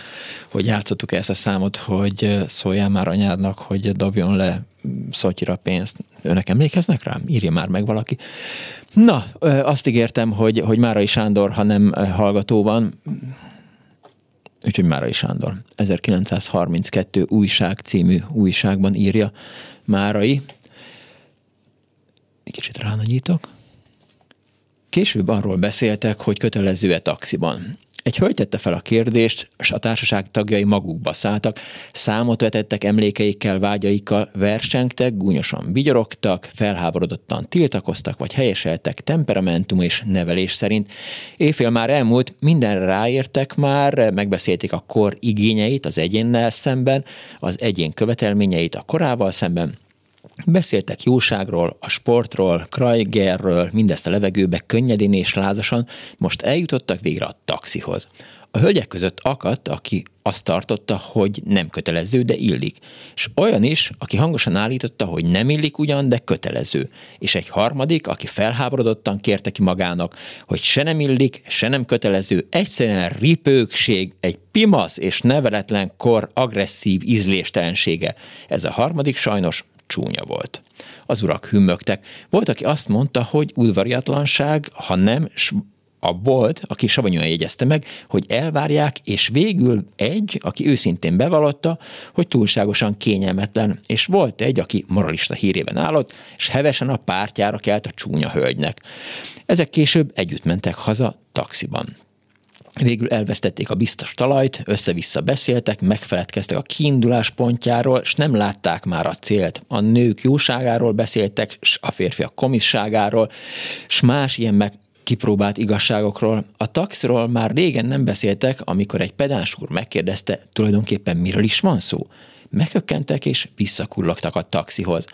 hogy játszottuk ezt a számot, hogy szóljál már anyádnak, hogy dobjon le szotyira pénzt. Önök emlékeznek rá? Írja már meg valaki. Na, azt ígértem, hogy, hogy Márai Sándor, ha nem hallgató van, úgyhogy Márai Sándor. 1932 újság című újságban írja Márai. Kicsit ránagyítok. Később arról beszéltek, hogy kötelező-e taxiban. Egy hölgy tette fel a kérdést, és a társaság tagjai magukba szálltak, számot vetettek emlékeikkel, vágyaikkal, versengtek, gúnyosan vigyorogtak, felháborodottan tiltakoztak, vagy helyeseltek temperamentum és nevelés szerint. Éjfél már elmúlt, mindenre ráértek már, megbeszélték a kor igényeit az egyénnel szemben, az egyén követelményeit a korával szemben, Beszéltek jóságról, a sportról, Krajgerről, mindezt a levegőbe könnyedén és lázasan, most eljutottak végre a taxihoz. A hölgyek között akadt, aki azt tartotta, hogy nem kötelező, de illik. És olyan is, aki hangosan állította, hogy nem illik ugyan, de kötelező. És egy harmadik, aki felháborodottan kérte ki magának, hogy se nem illik, se nem kötelező, egyszerűen ripőkség, egy pimasz és neveletlen kor agresszív ízléstelensége. Ez a harmadik sajnos csúnya volt. Az urak hümmögtek. Volt, aki azt mondta, hogy udvariatlanság, ha nem, a volt, aki savanyúan jegyezte meg, hogy elvárják, és végül egy, aki őszintén bevallotta, hogy túlságosan kényelmetlen, és volt egy, aki moralista hírében állott, és hevesen a pártjára kelt a csúnya hölgynek. Ezek később együtt mentek haza taxiban. Végül elvesztették a biztos talajt, össze-vissza beszéltek, megfeledkeztek a kiindulás pontjáról, és nem látták már a célt. A nők jóságáról beszéltek, s a férfiak komisságáról, s más ilyen meg kipróbált igazságokról. A taxiról már régen nem beszéltek, amikor egy pedáns úr megkérdezte, tulajdonképpen miről is van szó. Meghökkentek és visszakullogtak a taxihoz.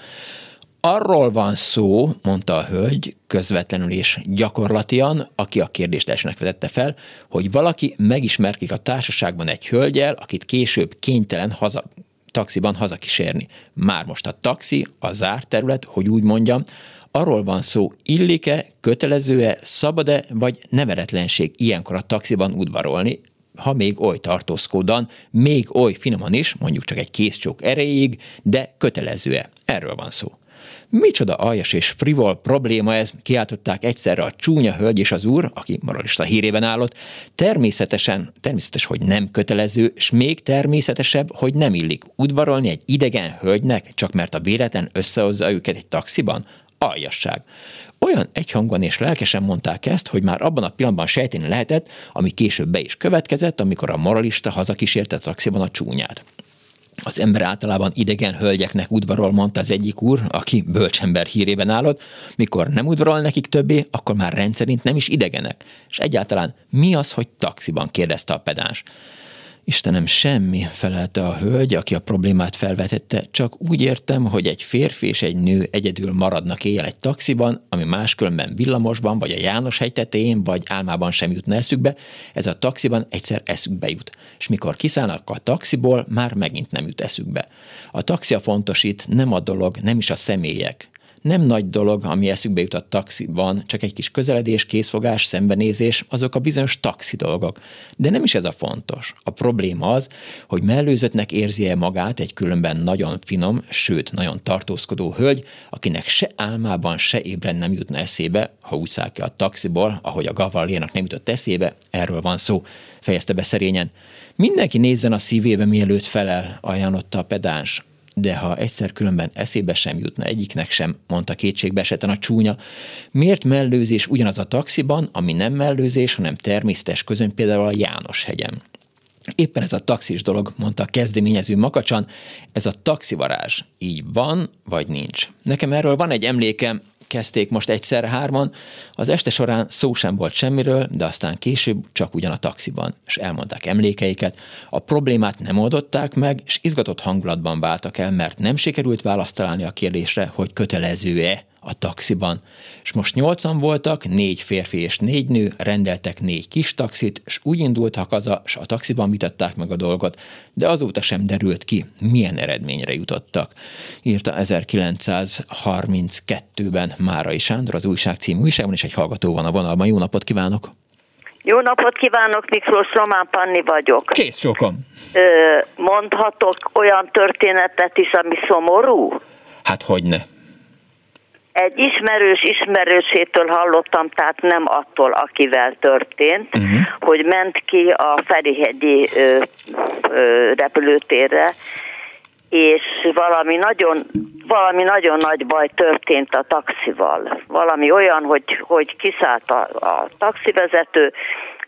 Arról van szó, mondta a hölgy, közvetlenül és gyakorlatian, aki a kérdést elsőnek vetette fel, hogy valaki megismerkedik a társaságban egy hölgyel, akit később kénytelen haza, taxiban hazakísérni. Már most a taxi, a zárt terület, hogy úgy mondjam, arról van szó, illik-e, kötelező-e, szabad-e, vagy neveretlenség ilyenkor a taxiban udvarolni, ha még oly tartózkodan, még oly finoman is, mondjuk csak egy készcsók erejéig, de kötelező-e? Erről van szó. Micsoda aljas és frivol probléma ez, kiáltották egyszerre a csúnya hölgy és az úr, aki moralista hírében állott. Természetesen, természetes, hogy nem kötelező, és még természetesebb, hogy nem illik udvarolni egy idegen hölgynek, csak mert a véletlen összehozza őket egy taxiban aljasság. Olyan egyhangban és lelkesen mondták ezt, hogy már abban a pillanatban sejteni lehetett, ami később be is következett, amikor a moralista hazakísérte taxiban a csúnyát. Az ember általában idegen hölgyeknek udvarol, mondta az egyik úr, aki bölcsember hírében állott, mikor nem udvarol nekik többé, akkor már rendszerint nem is idegenek. És egyáltalán mi az, hogy taxiban kérdezte a pedáns. Istenem, semmi, felelte a hölgy, aki a problémát felvetette, csak úgy értem, hogy egy férfi és egy nő egyedül maradnak éjjel egy taxiban, ami máskülönben villamosban, vagy a János hegy tetején, vagy álmában sem jutna eszükbe, ez a taxiban egyszer eszükbe jut. És mikor kiszállnak a taxiból, már megint nem jut eszükbe. A taxi a fontos itt, nem a dolog, nem is a személyek. Nem nagy dolog, ami eszükbe jut a taxiban, csak egy kis közeledés, készfogás, szembenézés, azok a bizonyos taxi dolgok. De nem is ez a fontos. A probléma az, hogy mellőzöttnek érzi-e magát egy különben nagyon finom, sőt, nagyon tartózkodó hölgy, akinek se álmában, se ébren nem jutna eszébe, ha úgy száll ki a taxiból, ahogy a gavallénak nem jutott eszébe, erről van szó, fejezte be szerényen. Mindenki nézzen a szívébe, mielőtt felel, ajánlotta a pedáns de ha egyszer különben eszébe sem jutna egyiknek sem, mondta kétségbe eseten a csúnya, miért mellőzés ugyanaz a taxiban, ami nem mellőzés, hanem természetes közön például a János hegyen. Éppen ez a taxis dolog, mondta a kezdeményező makacsan, ez a taxivarázs így van, vagy nincs. Nekem erről van egy emlékem, kezdték most egyszer hárman. Az este során szó sem volt semmiről, de aztán később csak ugyan a taxiban, és elmondták emlékeiket. A problémát nem oldották meg, és izgatott hangulatban váltak el, mert nem sikerült választ találni a kérdésre, hogy kötelező-e a taxiban. És most nyolcan voltak, négy férfi és négy nő, rendeltek négy kis taxit, és úgy indultak haza, és a taxiban vitatták meg a dolgot, de azóta sem derült ki, milyen eredményre jutottak. Írta 1932-ben Márai Sándor az újság című újságban, és egy hallgató van a vonalban. Jó napot kívánok! Jó napot kívánok, Miklós Román Panni vagyok. Kész csókom. Mondhatok olyan történetet is, ami szomorú? Hát hogy ne egy ismerős ismerősétől hallottam, tehát nem attól, akivel történt, uh-huh. hogy ment ki a Ferihegyi ö, ö, repülőtérre, és valami nagyon, valami nagyon nagy baj történt a taxival. Valami olyan, hogy, hogy kiszállt a, a taxivezető,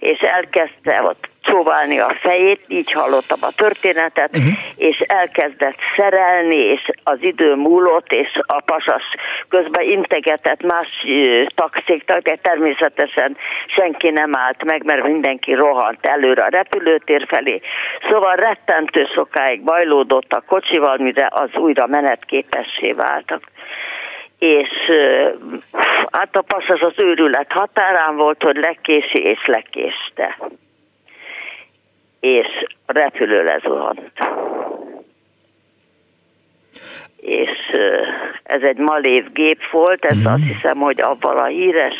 és elkezdte ott csóválni a fejét, így hallottam a történetet, uh-huh. és elkezdett szerelni, és az idő múlott, és a pasas közben integetett más taxiknak, de természetesen senki nem állt meg, mert mindenki rohant előre a repülőtér felé. Szóval rettentő sokáig bajlódott a kocsival, mire az újra menetképessé váltak és hát a pasas az őrület határán volt, hogy lekési és lekéste és a repülő lezuhant. És ez egy malév gép volt, ez azt hiszem, hogy abban a híres,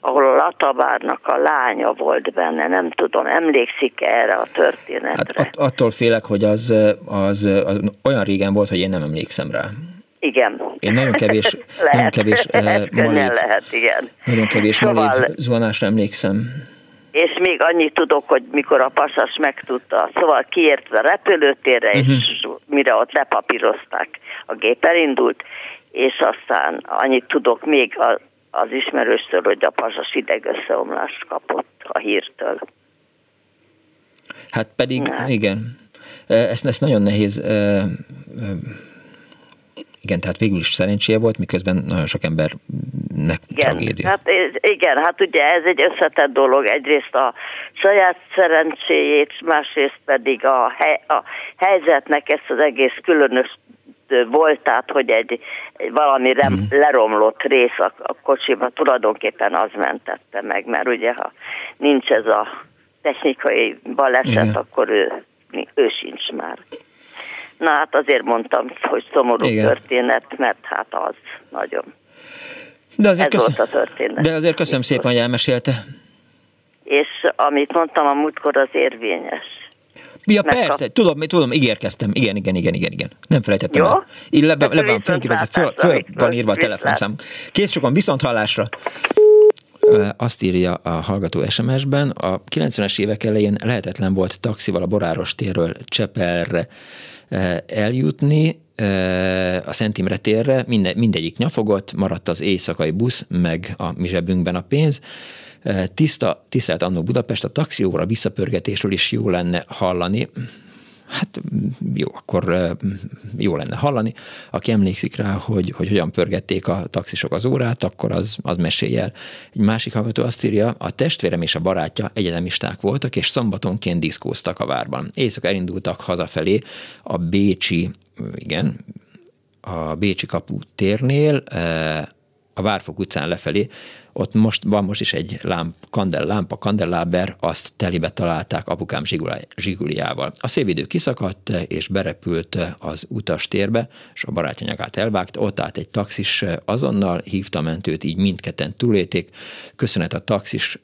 ahol a Latabárnak a lánya volt benne, nem tudom, emlékszik erre a történetre? Hát att, attól félek, hogy az, az, az olyan régen volt, hogy én nem emlékszem rá. Igen. Én nagyon kevés, <laughs> lehet, nagyon kevés lehet, malév, lehet, igen. Nagyon kevés szóval, malév zuhanásra emlékszem és még annyit tudok, hogy mikor a pasas megtudta, szóval kiért a repülőtérre, uh-huh. és mhm. mire ott lepapírozták, a gép elindult, és aztán annyit tudok még a, az ismerőstől, hogy a pasas idegösszeomlást kapott a hírtől. Hát pedig, Na. igen, ezt, ezt nagyon nehéz igen, tehát végül is szerencséje volt, miközben nagyon sok embernek igen, tragédia. Hát, igen, hát ugye ez egy összetett dolog. Egyrészt a saját szerencséjét, másrészt pedig a, hely, a helyzetnek ezt az egész különös voltát, hogy egy, egy valami rem, mm. leromlott rész a, a kocsiba tulajdonképpen az mentette meg, mert ugye ha nincs ez a technikai baleset, Igen. akkor ő, ő sincs már. Na hát azért mondtam, hogy szomorú Igen. történet, mert hát az nagyon. De azért, Ez köszön... volt a történet. De azért köszönöm szépen, hogy elmesélte. És amit mondtam a múltkor, az érvényes. Ja, Megkap... persze, tudom, tudom, ígérkeztem. Igen, igen, igen, igen, igen. Nem felejtettem Jó? el. Így le, le, van föl, föl, föl van írva a telefonszám. Kész sokan, viszont hallásra. Azt írja a hallgató SMS-ben, a 90-es évek elején lehetetlen volt taxival a Boráros térről Csepelre eljutni eh, a Szent Imre térre, minde, mindegyik nyafogott, maradt az éjszakai busz, meg a mi zsebünkben a pénz. Eh, tiszta, tisztelt annó Budapest, a taxióra visszapörgetésről is jó lenne hallani hát jó, akkor jó lenne hallani. Aki emlékszik rá, hogy, hogy hogyan pörgették a taxisok az órát, akkor az, az mesélj el. Egy másik hallgató azt írja, a testvérem és a barátja egyetemisták voltak, és szombatonként diszkóztak a várban. Éjszaka elindultak hazafelé a Bécsi, igen, a Bécsi kapu térnél, a Várfok utcán lefelé, ott most van most is egy lámp, kandel, lámpa, kandelláber, azt telibe találták apukám zsiguliával. A szévidő kiszakadt, és berepült az utastérbe, és a barátanyagát elvágta, ott állt egy taxis, azonnal hívta mentőt, így mindketten túlélték. Köszönet a taxis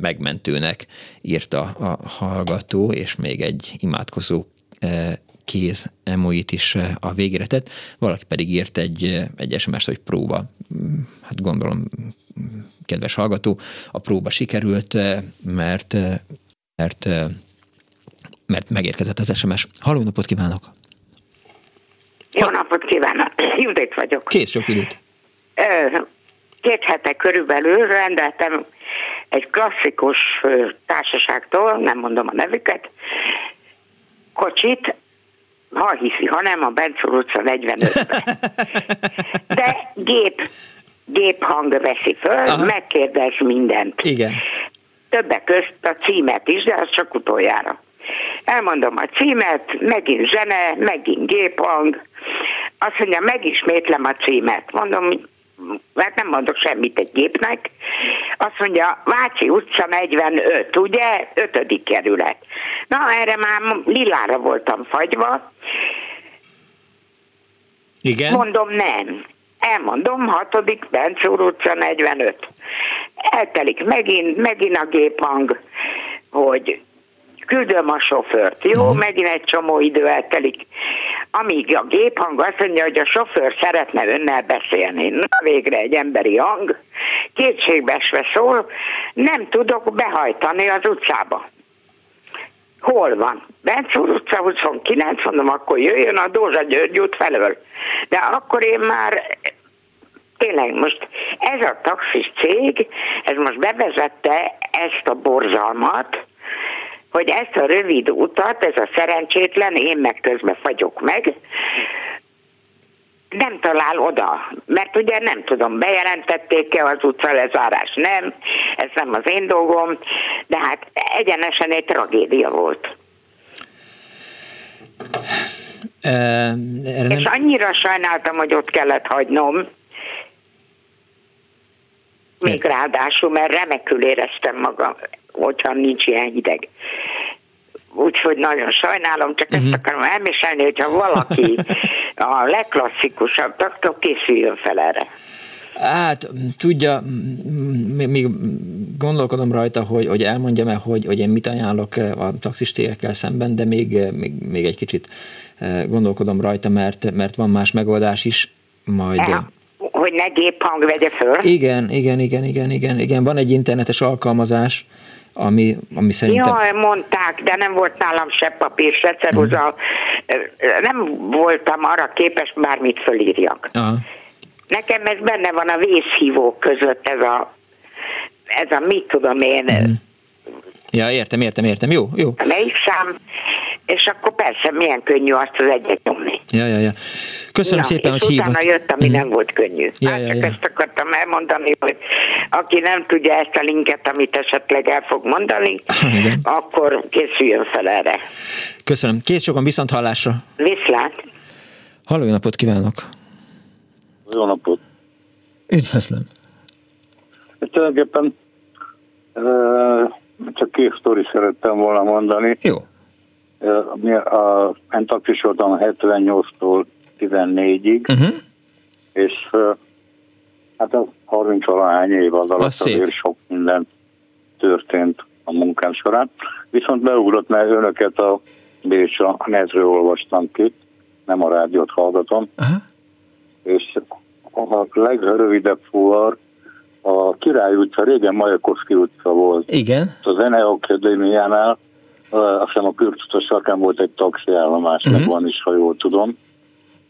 megmentőnek, írta a hallgató, és még egy imádkozó eh, kéz emoit is eh, a végére tett, valaki pedig írt egy, eh, egy SMS-t, hogy próba. Hát gondolom, kedves hallgató, a próba sikerült, eh, mert, mert, mert megérkezett az SMS. Halló napot kívánok! Jó napot kívánok! <clears throat> Judit vagyok. Kész sok Judit. Két hete körülbelül rendeltem egy klasszikus társaságtól, nem mondom a nevüket, kocsit, ha hiszi, ha nem, a Bencor utca 45-ben. <laughs> De gép, gép hang veszi föl, Aha. megkérdez mindent. Igen. Többek közt a címet is, de az csak utoljára. Elmondom a címet, megint zene, megint géphang. Azt mondja, megismétlem a címet. Mondom, hát nem mondok semmit egy gépnek. Azt mondja, Váci utca 45, ugye? Ötödik kerület. Na, erre már lilára voltam fagyva. Igen? Mondom, nem. Elmondom, hatodik, Bencúr utca 45. Eltelik megint, megint a géphang, hogy küldöm a sofőrt, jó, uh-huh. megint egy csomó idő eltelik. Amíg a géphang azt mondja, hogy a sofőr szeretne önnel beszélni. Na végre egy emberi hang, kétségbesve szól, nem tudok behajtani az utcába. Hol van? Bencúr utca 29, mondom, akkor jöjjön a Dózsa György út felől. De akkor én már tényleg most ez a taxis cég, ez most bevezette ezt a borzalmat, hogy ezt a rövid utat, ez a szerencsétlen, én meg közben fagyok meg, nem talál oda, mert ugye nem tudom, bejelentették-e az utca lezárás, nem, ez nem az én dolgom, de hát egyenesen egy tragédia volt. E, nem... És annyira sajnáltam, hogy ott kellett hagynom, még ráadásul, mert remekül éreztem magam, hogyha nincs ilyen hideg. úgyhogy nagyon sajnálom, csak uh-huh. ezt akarom elmesélni, hogyha valaki <laughs> a legklasszikusabb, akkor készüljön fel erre. Hát, tudja, még gondolkodom rajta, hogy, hogy elmondjam-e, hogy, hogy én mit ajánlok a taxistégekkel szemben, de még, még, még egy kicsit gondolkodom rajta, mert, mert van más megoldás is, majd... Ja, hogy ne géphang vegye föl? Igen, igen, igen, igen, igen, igen. Van egy internetes alkalmazás, ami, ami szerintem... Jaj, mondták, de nem volt nálam se papír, se ceruza. Mm. Nem voltam arra képes, bármit fölírjak. Aha. Nekem ez benne van a vészhívók között, ez a, ez a mit tudom én, mm. Ja, értem, értem, értem. Jó, jó. Melyik szám, és akkor persze milyen könnyű azt az egyet nyomni. Ja, ja, ja. Köszönöm Na, szépen, és hogy hívott. utána jött, ami mm. nem volt könnyű. Ja, hát ja, csak ja. ezt akartam elmondani, hogy aki nem tudja ezt a linket, amit esetleg el fog mondani, <laughs> Igen. akkor készüljön fel erre. Köszönöm. Kész sokan viszont hallásra. Viszlát. Halló, napot kívánok. Jó napot. Üdvözlöm. Tulajdonképpen csak két sztori szerettem volna mondani. Jó. Mi a, én taktis voltam 78-tól 14-ig, uh-huh. és hát a 30 valahány év az alatt azért sok minden történt a munkám során. Viszont beugrott, mert önöket a Bécs a netről olvastam ki, nem a rádiót hallgatom, uh-huh. és a legrövidebb fuvar a Király utca, régen Majakovszki utca volt. Igen. A Zeneakadémiánál, azt hiszem a Kürtutas sarkán volt egy taxiállomás, uh-huh. meg van is, ha jól tudom.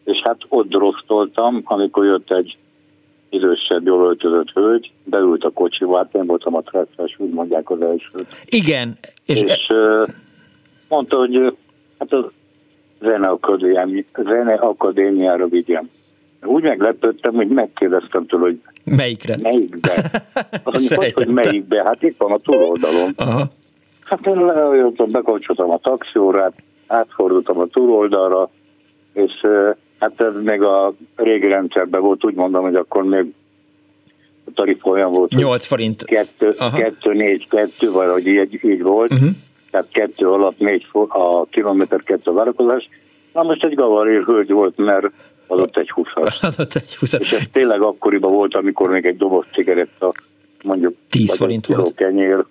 És hát ott drosztoltam, amikor jött egy idősebb, jól öltözött hölgy, beült a kocsiba, hát én voltam a tresszes, úgy mondják az elsőt. Igen. És, és e... mondta, hogy hát a zeneakadémiára vigyem. Úgy meglepődtem, hogy megkérdeztem tőle, hogy Melyikre? Melyikbe? <laughs> Azt hogy, hogy melyikbe? Hát itt van a túloldalon. Aha. Hát én lejöttem, bekapcsoltam a taxiórát, átfordultam a túloldalra, és hát ez még a régi rendszerben volt, úgy mondom, hogy akkor még a tarif olyan volt. 8 forint. 2, 2 4, 2, vagy hogy így, így volt. Uh-huh. Tehát kettő alatt négy a kilométer kettő várakozás. Na most egy gavarér hölgy volt, mert adott egy 20 <laughs> Adott egy 20 És ez tényleg akkoriban volt, amikor még egy doboz cigaretta, mondjuk 10 forint volt. kenyér,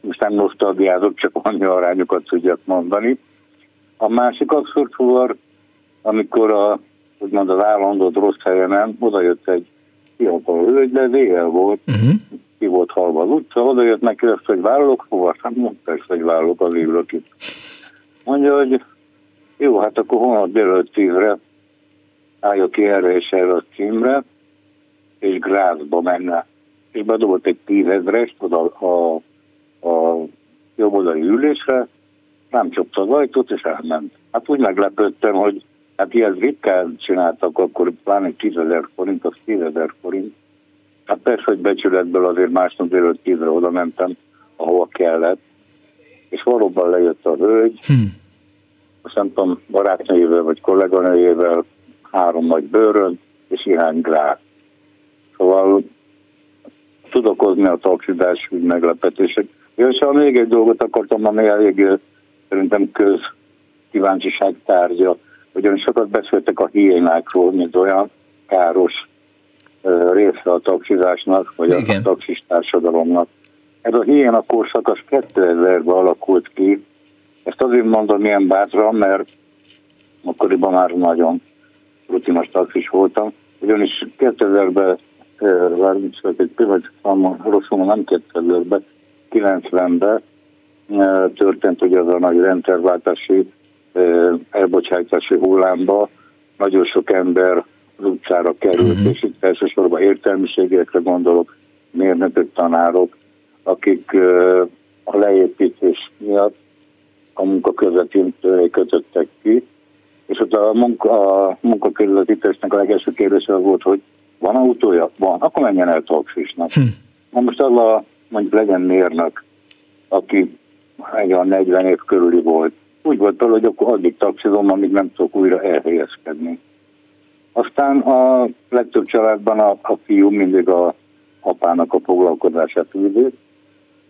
most nem nosztalgiázok, csak annyi arányokat tudjak mondani. A másik abszurd fuvar, amikor a, úgymond az állandó rossz helyen oda jött egy fiatal hölgy, de vége volt, uh-huh. ki volt halva az utca, oda jött neki azt, hogy vállalok fuvar, hát mondta persze, hogy vállalok az itt. Mondja, hogy jó, hát akkor holnap délőtt tízre állja ki erre és erre a címre, és Grázba menne. És bedobott egy tízezrest oda a, a jobboldali ülésre, nem csapta az ajtót, és elment. Hát úgy meglepődtem, hogy hát ilyet ritkán csináltak, akkor pláne 10 ezer forint, az 10 ezer forint. Hát persze, hogy becsületből azért másnap délőtt tízre oda mentem, ahova kellett. És valóban lejött a hölgy, hmm. azt nem tudom, barátnőjével vagy kolléganőjével három nagy bőrön és irány gráz. Szóval tudok hozni a taxidás úgy meglepetések. Ja, és ha még egy dolgot akartam, ami elég szerintem köz kíváncsiság tárgya, ugyanis sokat beszéltek a hiénákról, mint olyan káros része a taxizásnak, vagy Igen. a taxis társadalomnak. Ez a hiéna korszak az 2000-ben alakult ki. Ezt azért mondom milyen bátran, mert akkoriban már nagyon rutinos taxis voltam, ugyanis 2000-ben, várjunk csak egy pillanat, rosszul nem 2000-ben, 90-ben történt ugye az a nagy rendszerváltási elbocsátási hullámba, nagyon sok ember az utcára került, uh-huh. és itt elsősorban értelmiségekre gondolok, mérnökök, tanárok, akik a leépítés miatt a munka közvetén kötöttek ki, és ott a, munka, a munkaközvetítésnek a legelső kérdés az volt, hogy van autója? Van. Akkor menjen el taxisnak. Hm. Na most az a, mondjuk legyen mérnök, aki egy a 40 év körüli volt. Úgy volt vele, hogy akkor addig taxizom, amíg nem tudok újra elhelyezkedni. Aztán a legtöbb családban a, a fiú mindig a apának a foglalkozását üldő,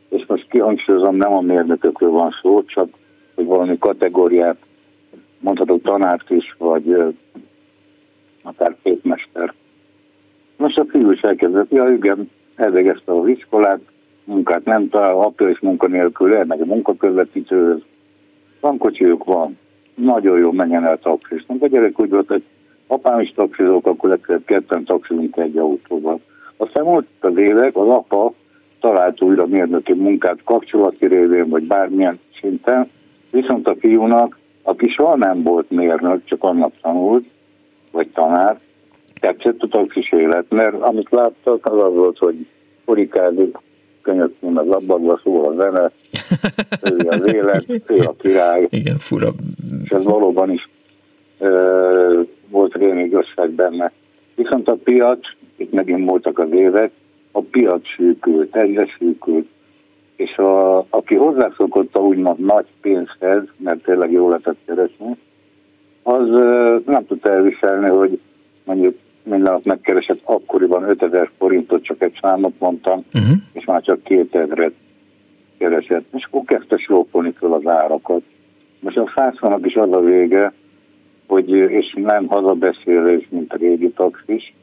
és most kihangsúlyozom, nem a mérnökökről van szó, csak hogy valami kategóriát, mondhatok tanárt is, vagy akár képmester. Most a fiú is elkezdett, ja igen, elvégezte az iskolát, munkát nem talál, apja is munkanélkül, elmegy a munkaközvetítőhöz. Van kocsijuk, van. Nagyon jó, menjen el taxisnak. A gyerek úgy volt, hogy apám is taxizók, akkor legfeljebb ketten taxizunk egy autóval. Aztán volt az évek, az apa talált újra mérnöki munkát kapcsolati révén, vagy bármilyen szinten, viszont a fiúnak, aki soha nem volt mérnök, csak annak tanult, vagy tanár, tetszett a taxis élet, mert amit láttak, az az volt, hogy furikázik, könyökni, meg labbagva szól a zene, ő az élet, ő a király. Igen, fura. És ez valóban is ö, volt rémigazság benne. Viszont a piac, itt megint voltak az évek, a piac sűkült, egyre sűkült, és a, aki hozzászokott a úgymond nagy pénzhez, mert tényleg jól lehetett keresni, az ö, nem tudta elviselni, hogy mondjuk minden nap megkeresett akkoriban 5000 forintot, csak egy számot mondtam, uh-huh. és már csak 2000-et keresett. És akkor kezdte slópolni föl az árakat. Most a százszónak is az a vége, hogy, és nem hazabeszélés, mint a régi taxis,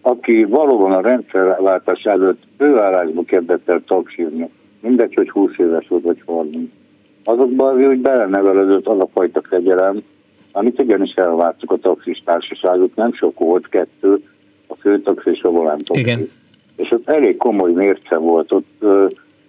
aki valóban a rendszerváltás előtt főállásba kezdett el taxizni, mindegy, hogy 20 éves volt, vagy 30. Azokban azért, hogy belenevelődött az a fajta fegyelem, amit igenis elvártuk a taxis társaságok, nem sok volt, kettő, a főtaxi és a volántaxi. Igen. És ott elég komoly mérce volt, ott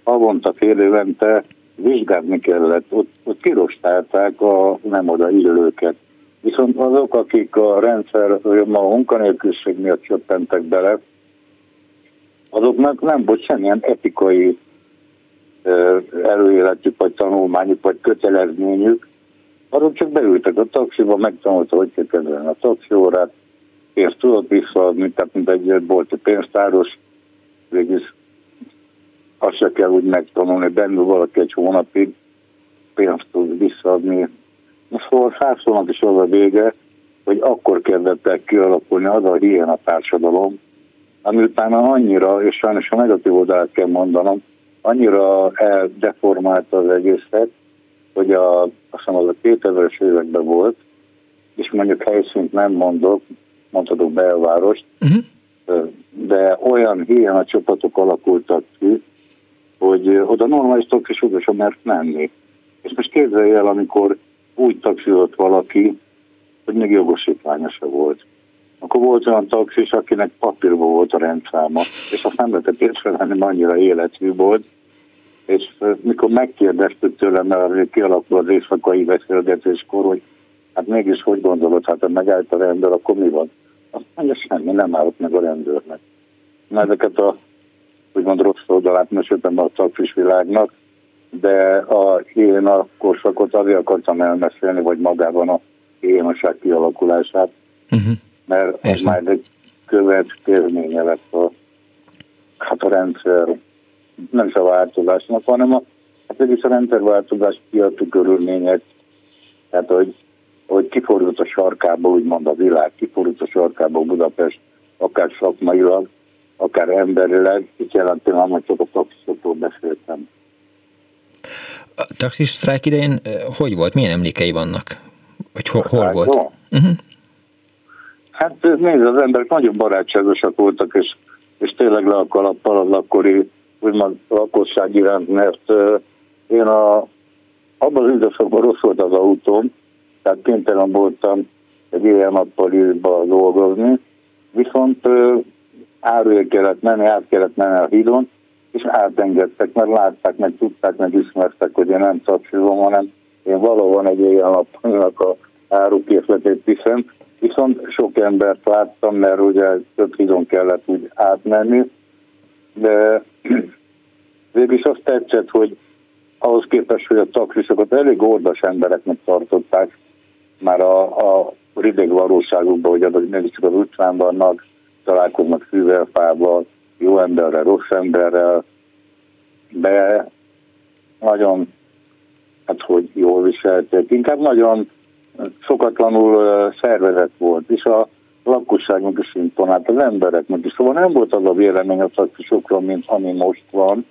havonta fél évente vizsgálni kellett, ott, ott kirostálták a nem oda illőket. Viszont azok, akik a rendszer, vagy a munkanélküliség miatt csöppentek bele, azoknak nem volt semmilyen etikai előéletük, vagy tanulmányuk, vagy kötelezményük, azok csak beültek a taxiba, megtanulta, hogy kell a taxiórát, pénzt tudott visszaadni, tehát mint egy bolti pénztáros, végül azt se kell úgy megtanulni, benne valaki egy hónapig pénzt tud visszaadni. Szóval százszónak is az a vége, hogy akkor kezdett el kialakulni az a hiány a társadalom, ami utána annyira, és sajnos a negatív oldalát kell mondanom, annyira eldeformálta az egészet, hogy a, azt hiszem az a 2000-es években volt, és mondjuk helyszínt nem mondok, mondhatok belvárost, uh-huh. de olyan hiány a csapatok alakultak ki, hogy oda normális taxis oda mert menni. És most képzelj el, amikor úgy taxizott valaki, hogy még jogosítványa se volt. Akkor volt olyan taxis, akinek papírban volt a rendszáma, és azt nem lehetett észrevenni, annyira életű volt, és mikor megkérdeztük tőlem, mert kialakul az éjszakai beszélgetéskor, hogy hát mégis hogy gondolod, hát ha megállt a rendőr, akkor mi van? Azt mondja, semmi, nem állott meg a rendőrnek. Na ezeket a úgymond rossz oldalát meséltem a taxis világnak, de a én a korszakot azért akartam elmesélni, vagy magában a énoság kialakulását, uh-huh. mert az Értem. már egy következménye lett a, hát a rendszer nem is a változásnak, hanem a, hát egész a rendszerváltozás kiadó körülmények, tehát hogy, hogy kifordult a sarkába, úgymond a világ, kifordult a sarkába Budapest, akár szakmailag, akár emberileg, itt jelentem, hogy csak a taxisokról beszéltem. A taxis sztrájk idején hogy volt? Milyen emlékei vannak? Vagy hol, hol volt? Uh-huh. Hát nézd, az emberek nagyon barátságosak voltak, és, és tényleg le a kalappal az akkori úgymond lakosság iránt, mert én a, abban az időszakban rossz volt az autóm, tehát kénytelen voltam egy ilyen nappaliba dolgozni, viszont árulért kellett menni, át kellett menni a hídon, és átengedtek, mert látták, meg tudták, meg ismertek, hogy én nem tapsizom, hanem én valóban egy ilyen nappalinak a árukészletét viszem, viszont sok embert láttam, mert ugye több hídon kellett úgy átmenni, de <clears throat> végül is azt tetszett, hogy ahhoz képest, hogy a taxisokat elég ordas embereknek tartották, már a, a rideg valóságukban, hogy azok mégiscsak az utcán vannak, találkoznak fával, jó emberrel, rossz emberrel, de nagyon, hát hogy jól viselték. Inkább nagyon szokatlanul szervezett volt, és a lakosságnak is imponált, az embereknek is. Szóval nem volt az a vélemény a taxisokról, mint ami most van,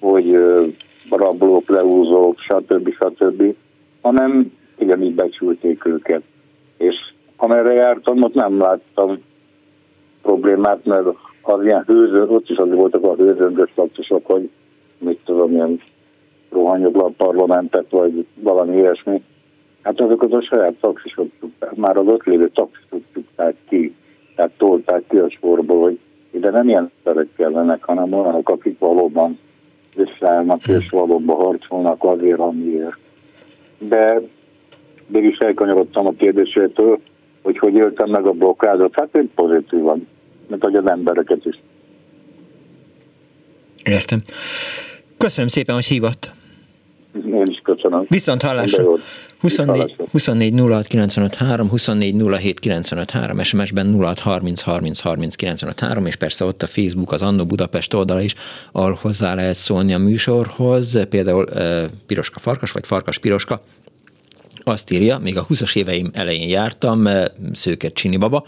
hogy rablók, leúzók, stb. stb., hanem így becsülték őket. És amerre jártam, ott nem láttam problémát, mert az ilyen hőző, ott is azért voltak a hőzöngös laktusok, hogy mit tudom, ilyen rohanyogla a parlamentet, vagy valami ilyesmi. Hát azokat a saját taxisok tudták, már az ott lévő taxisok tudták ki, tehát tolták ki a sorból, hogy ide nem ilyen emberek kellenek, hanem olyanok, akik valóban visszaállnak és valóban harcolnak azért, amiért. De mégis elkanyarodtam a kérdésétől, hogy hogy éltem meg a blokkádot. Hát én pozitívan, mint hogy az embereket is. Értem. Köszönöm szépen, hogy hívott. Én is köszönöm. Viszont hallásra. 24, 24 06 95 3, 24 07 95 3, SMS-ben 06 30 30 30 95 3, és persze ott a Facebook, az Annó Budapest oldala is, ahol hozzá lehet szólni a műsorhoz, például uh, Piroska Farkas, vagy Farkas Piroska, azt írja, még a 20-as éveim elején jártam, Szőket Csini baba,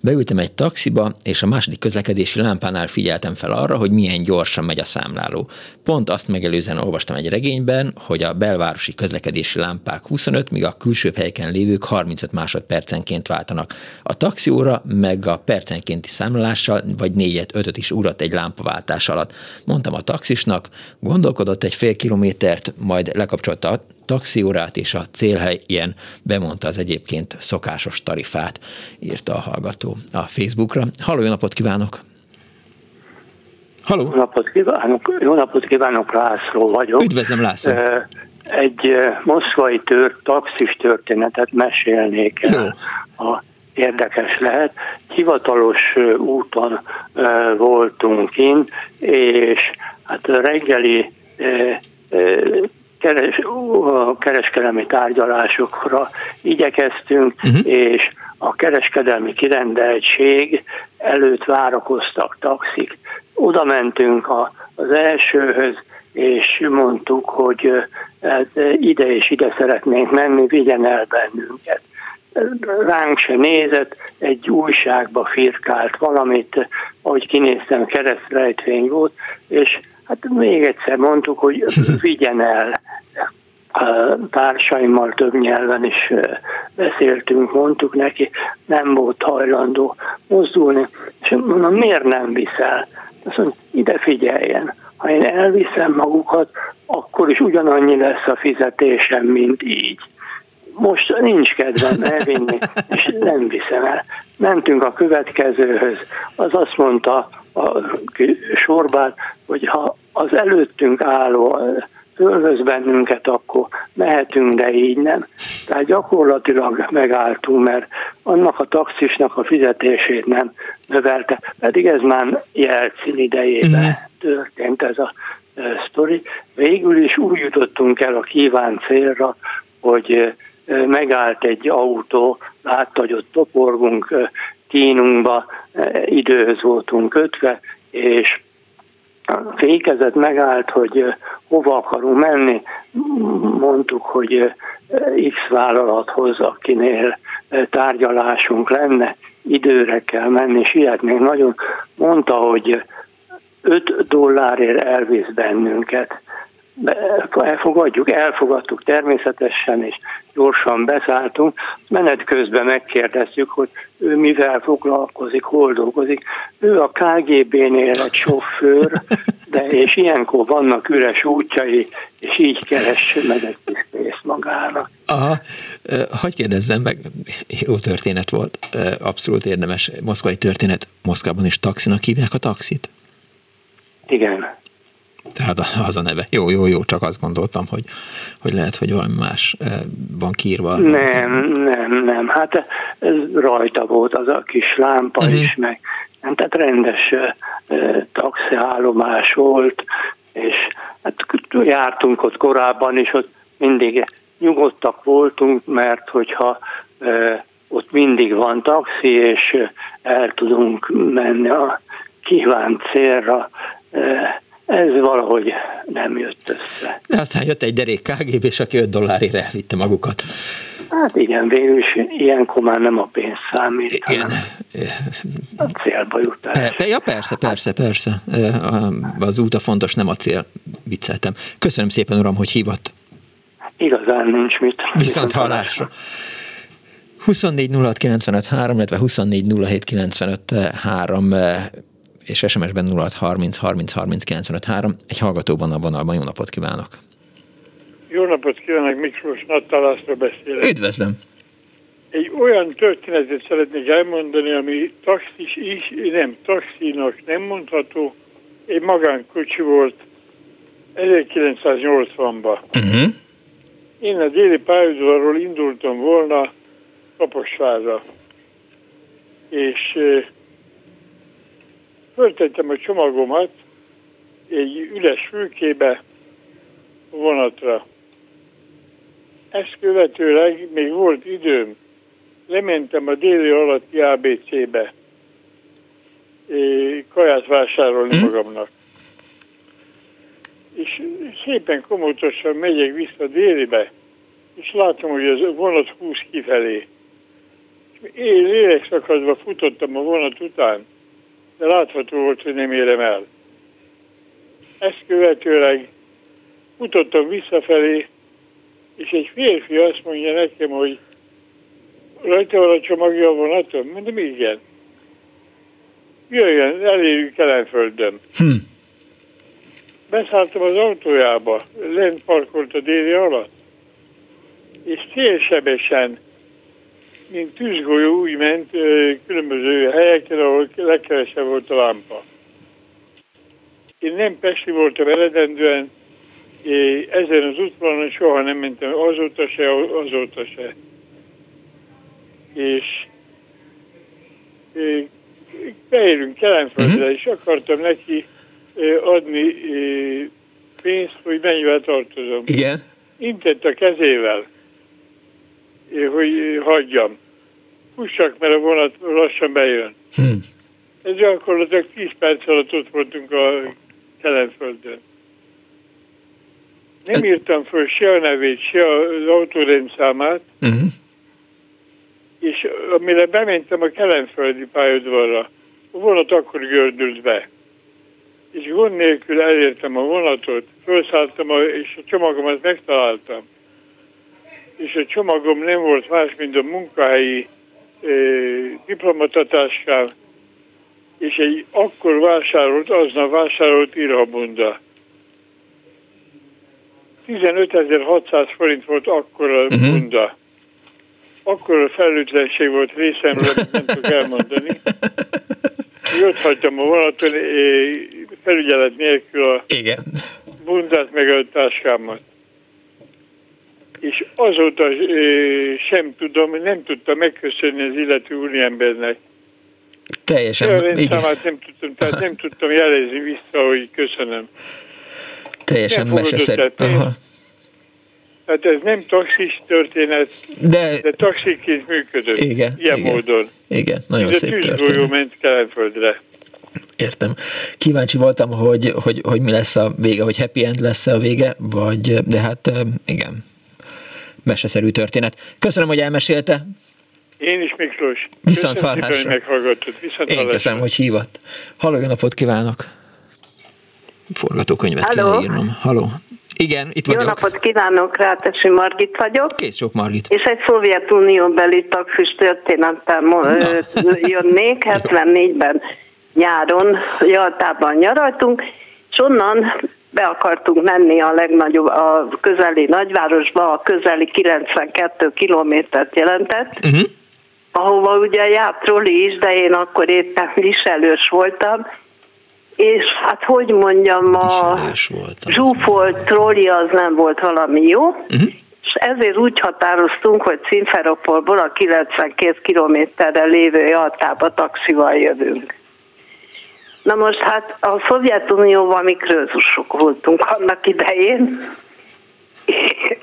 beültem egy taxiba, és a második közlekedési lámpánál figyeltem fel arra, hogy milyen gyorsan megy a számláló. Pont azt megelőzően olvastam egy regényben, hogy a belvárosi közlekedési lámpák 25, míg a külső helyeken lévők 35 másodpercenként váltanak. A taxióra meg a percenkénti számlálással vagy négyet, ötöt is urat egy lámpaváltás alatt. Mondtam a taxisnak, gondolkodott egy fél kilométert, majd lekapcsolta taxiórát, és a célhelyen bemondta az egyébként szokásos tarifát, írta a hallgató a Facebookra. Halló, jó napot kívánok! Halló! Jó napot kívánok, jó napot kívánok, László vagyok. Üdvözlöm, László! Egy moszkvai tör, taxis történetet mesélnék el. A érdekes lehet. Hivatalos úton voltunk kint, és hát reggeli keres, kereskedelmi tárgyalásokra igyekeztünk, uh-huh. és a kereskedelmi kirendeltség előtt várakoztak taxik. Oda mentünk a, az elsőhöz, és mondtuk, hogy hát ide és ide szeretnénk menni, vigyen el bennünket. Ránk se nézett, egy újságba firkált valamit, ahogy kinéztem, keresztrejtvény volt, és Hát még egyszer mondtuk, hogy <laughs> vigyen el a társaimmal több nyelven is beszéltünk, mondtuk neki, nem volt hajlandó mozdulni, és mondom, miért nem viszel? Azt mondja, ide figyeljen, ha én elviszem magukat, akkor is ugyanannyi lesz a fizetésem, mint így. Most nincs kedvem elvinni, és nem viszem el. Mentünk a következőhöz, az azt mondta, a sorbát, hogy ha az előttünk álló fölvesz bennünket, akkor mehetünk, de így nem. Tehát gyakorlatilag megálltunk, mert annak a taxisnak a fizetését nem növelte, pedig ez már Jelcin idejében mm. történt ez a sztori. Végül is úgy jutottunk el a kíván célra, hogy megállt egy autó, látta, hogy ott toporgunk, kínunkba, időhöz voltunk kötve, és fékezet megállt, hogy hova akarunk menni. Mondtuk, hogy X vállalathoz, akinél tárgyalásunk lenne, időre kell menni, sietnénk nagyon. Mondta, hogy 5 dollárért elvisz bennünket elfogadjuk, elfogadtuk természetesen, és gyorsan beszálltunk. Menet közben megkérdeztük, hogy ő mivel foglalkozik, hol dolgozik. Ő a KGB-nél egy sofőr, de és ilyenkor vannak üres útjai, és így keres meg egy pénzt magának. Aha, hogy kérdezzem meg, jó történet volt, abszolút érdemes moszkvai történet. Moszkvában is taxinak hívják a taxit? Igen. Tehát az a neve. Jó, jó, jó, csak azt gondoltam, hogy, hogy lehet, hogy valami más eh, van kiírva. Nem, nem, nem. Hát ez rajta volt az a kis lámpa uh-huh. is, meg nem, tehát rendes uh, taxiállomás volt, és hát jártunk ott korábban is, ott mindig nyugodtak voltunk, mert hogyha uh, ott mindig van taxi, és el tudunk menni a kívánt célra, ez valahogy nem jött össze. De aztán jött egy derék KGB, és aki 5 dollárért elvitte magukat. Hát igen, végül is ilyenkor már nem a pénz számít, Igen. a célba jutás. Per, ja, persze, persze, persze. Az út a fontos, nem a cél. Vicceltem. Köszönöm szépen, uram, hogy hívott. Igazán nincs mit. Viszont hallásra. 24 06 95 3, illetve 24 07 95 3 és SMS-ben 06 30 30 30 95 3. Egy hallgatóban a vonalban. Jó napot kívánok! Jó napot kívánok, Miklós Nattalászra beszélek. Üdvözlöm! Egy olyan történetet szeretnék elmondani, ami taxis is, nem, taxinak nem mondható. Egy magánkocsi volt 1980-ban. Uh-huh. Én a déli pályaudvarról indultam volna Kaposvárra. És föltettem a csomagomat egy üres fülkébe vonatra. Ezt követőleg még volt időm. Lementem a déli alatti ABC-be kaját vásárolni magamnak. És szépen komótosan megyek vissza délibe, és látom, hogy az vonat húz kifelé. Én lélekszakadva futottam a vonat után, de látható volt, hogy nem érem el. Ezt követőleg futottam visszafelé, és egy férfi azt mondja nekem, hogy rajta van a csomagja a vonaton? Mondom, igen. Jöjjön, elérjük Kelenföldön. Hm. Beszálltam az autójába, lent parkolt a déli alatt, és célsebesen, mint tűzgolyó úgy ment különböző helyeken, ahol legkevesebb volt a lámpa. Én nem Pesti voltam eredendően, ezen az útvonalon soha nem mentem, azóta se, azóta se. És beérünk Kelenföldre, uh-huh. és akartam neki adni pénzt, hogy mennyivel tartozom. Igen. Intett a kezével, hogy hagyjam. Fussak, mert a vonat lassan bejön. Hmm. Ez gyakorlatilag 10 perc alatt ott voltunk a Kelenföldön. Nem írtam föl se a nevét, se az autórendszámát, uh-huh. és amire bementem a kelenföldi pályadvarra, a vonat akkor gördült be. És gond nélkül elértem a vonatot, felszálltam, a, és a csomagomat megtaláltam. És a csomagom nem volt más, mint a munkahelyi e, diplomatatáskám, és egy akkor vásárolt, aznap vásárolt írhabunda. 15.600 forint volt akkor a uh-huh. bunda. Akkor a felütlenség volt részemről, nem tudok elmondani. <laughs> Ott hagytam a vonaton felügyelet nélkül a Igen. bundát meg a táskámat. És azóta sem tudom, nem tudtam megköszönni az illető úriembernek. Teljesen. Olyan nem tudtam, tehát nem <laughs> tudtam jelezni vissza, hogy köszönöm. Teljesen meseszerű. Hát ez nem taxis történet, de, de taxiként működött. Igen, ilyen igen, módon. Igen, nagyon Ez szép a történet. ment Kelenföldre. Értem. Kíváncsi voltam, hogy, hogy, hogy mi lesz a vége, hogy happy end lesz a vége, vagy, de hát igen, meseszerű történet. Köszönöm, hogy elmesélte. Én is, Miklós. Viszont Köszönöm hallásra. hogy meghallgattad. Viszont Én köszönöm, hogy hívott. Halló, jó napot kívánok! Forgatókönyvet Halló? kell írnom. Halló. Igen, itt Jó vagyok. napot kívánok, Rátesi Margit vagyok. Kész sok Margit. És egy Szovjetunió beli taxis történettel jönnék. <laughs> 74-ben nyáron Jaltában nyaraltunk, és onnan be akartunk menni a legnagyobb, a közeli nagyvárosba, a közeli 92 kilométert jelentett, uh-huh. ahova ugye járt troli is, de én akkor éppen viselős voltam, és hát hogy mondjam, a zsúfolt trolli az nem volt valami jó, uh-huh. és ezért úgy határoztunk, hogy Szimferopolból a 92 kilométerre lévő Jaltába taxival jövünk. Na most hát a Szovjetunióban mi krőzusok voltunk annak idején.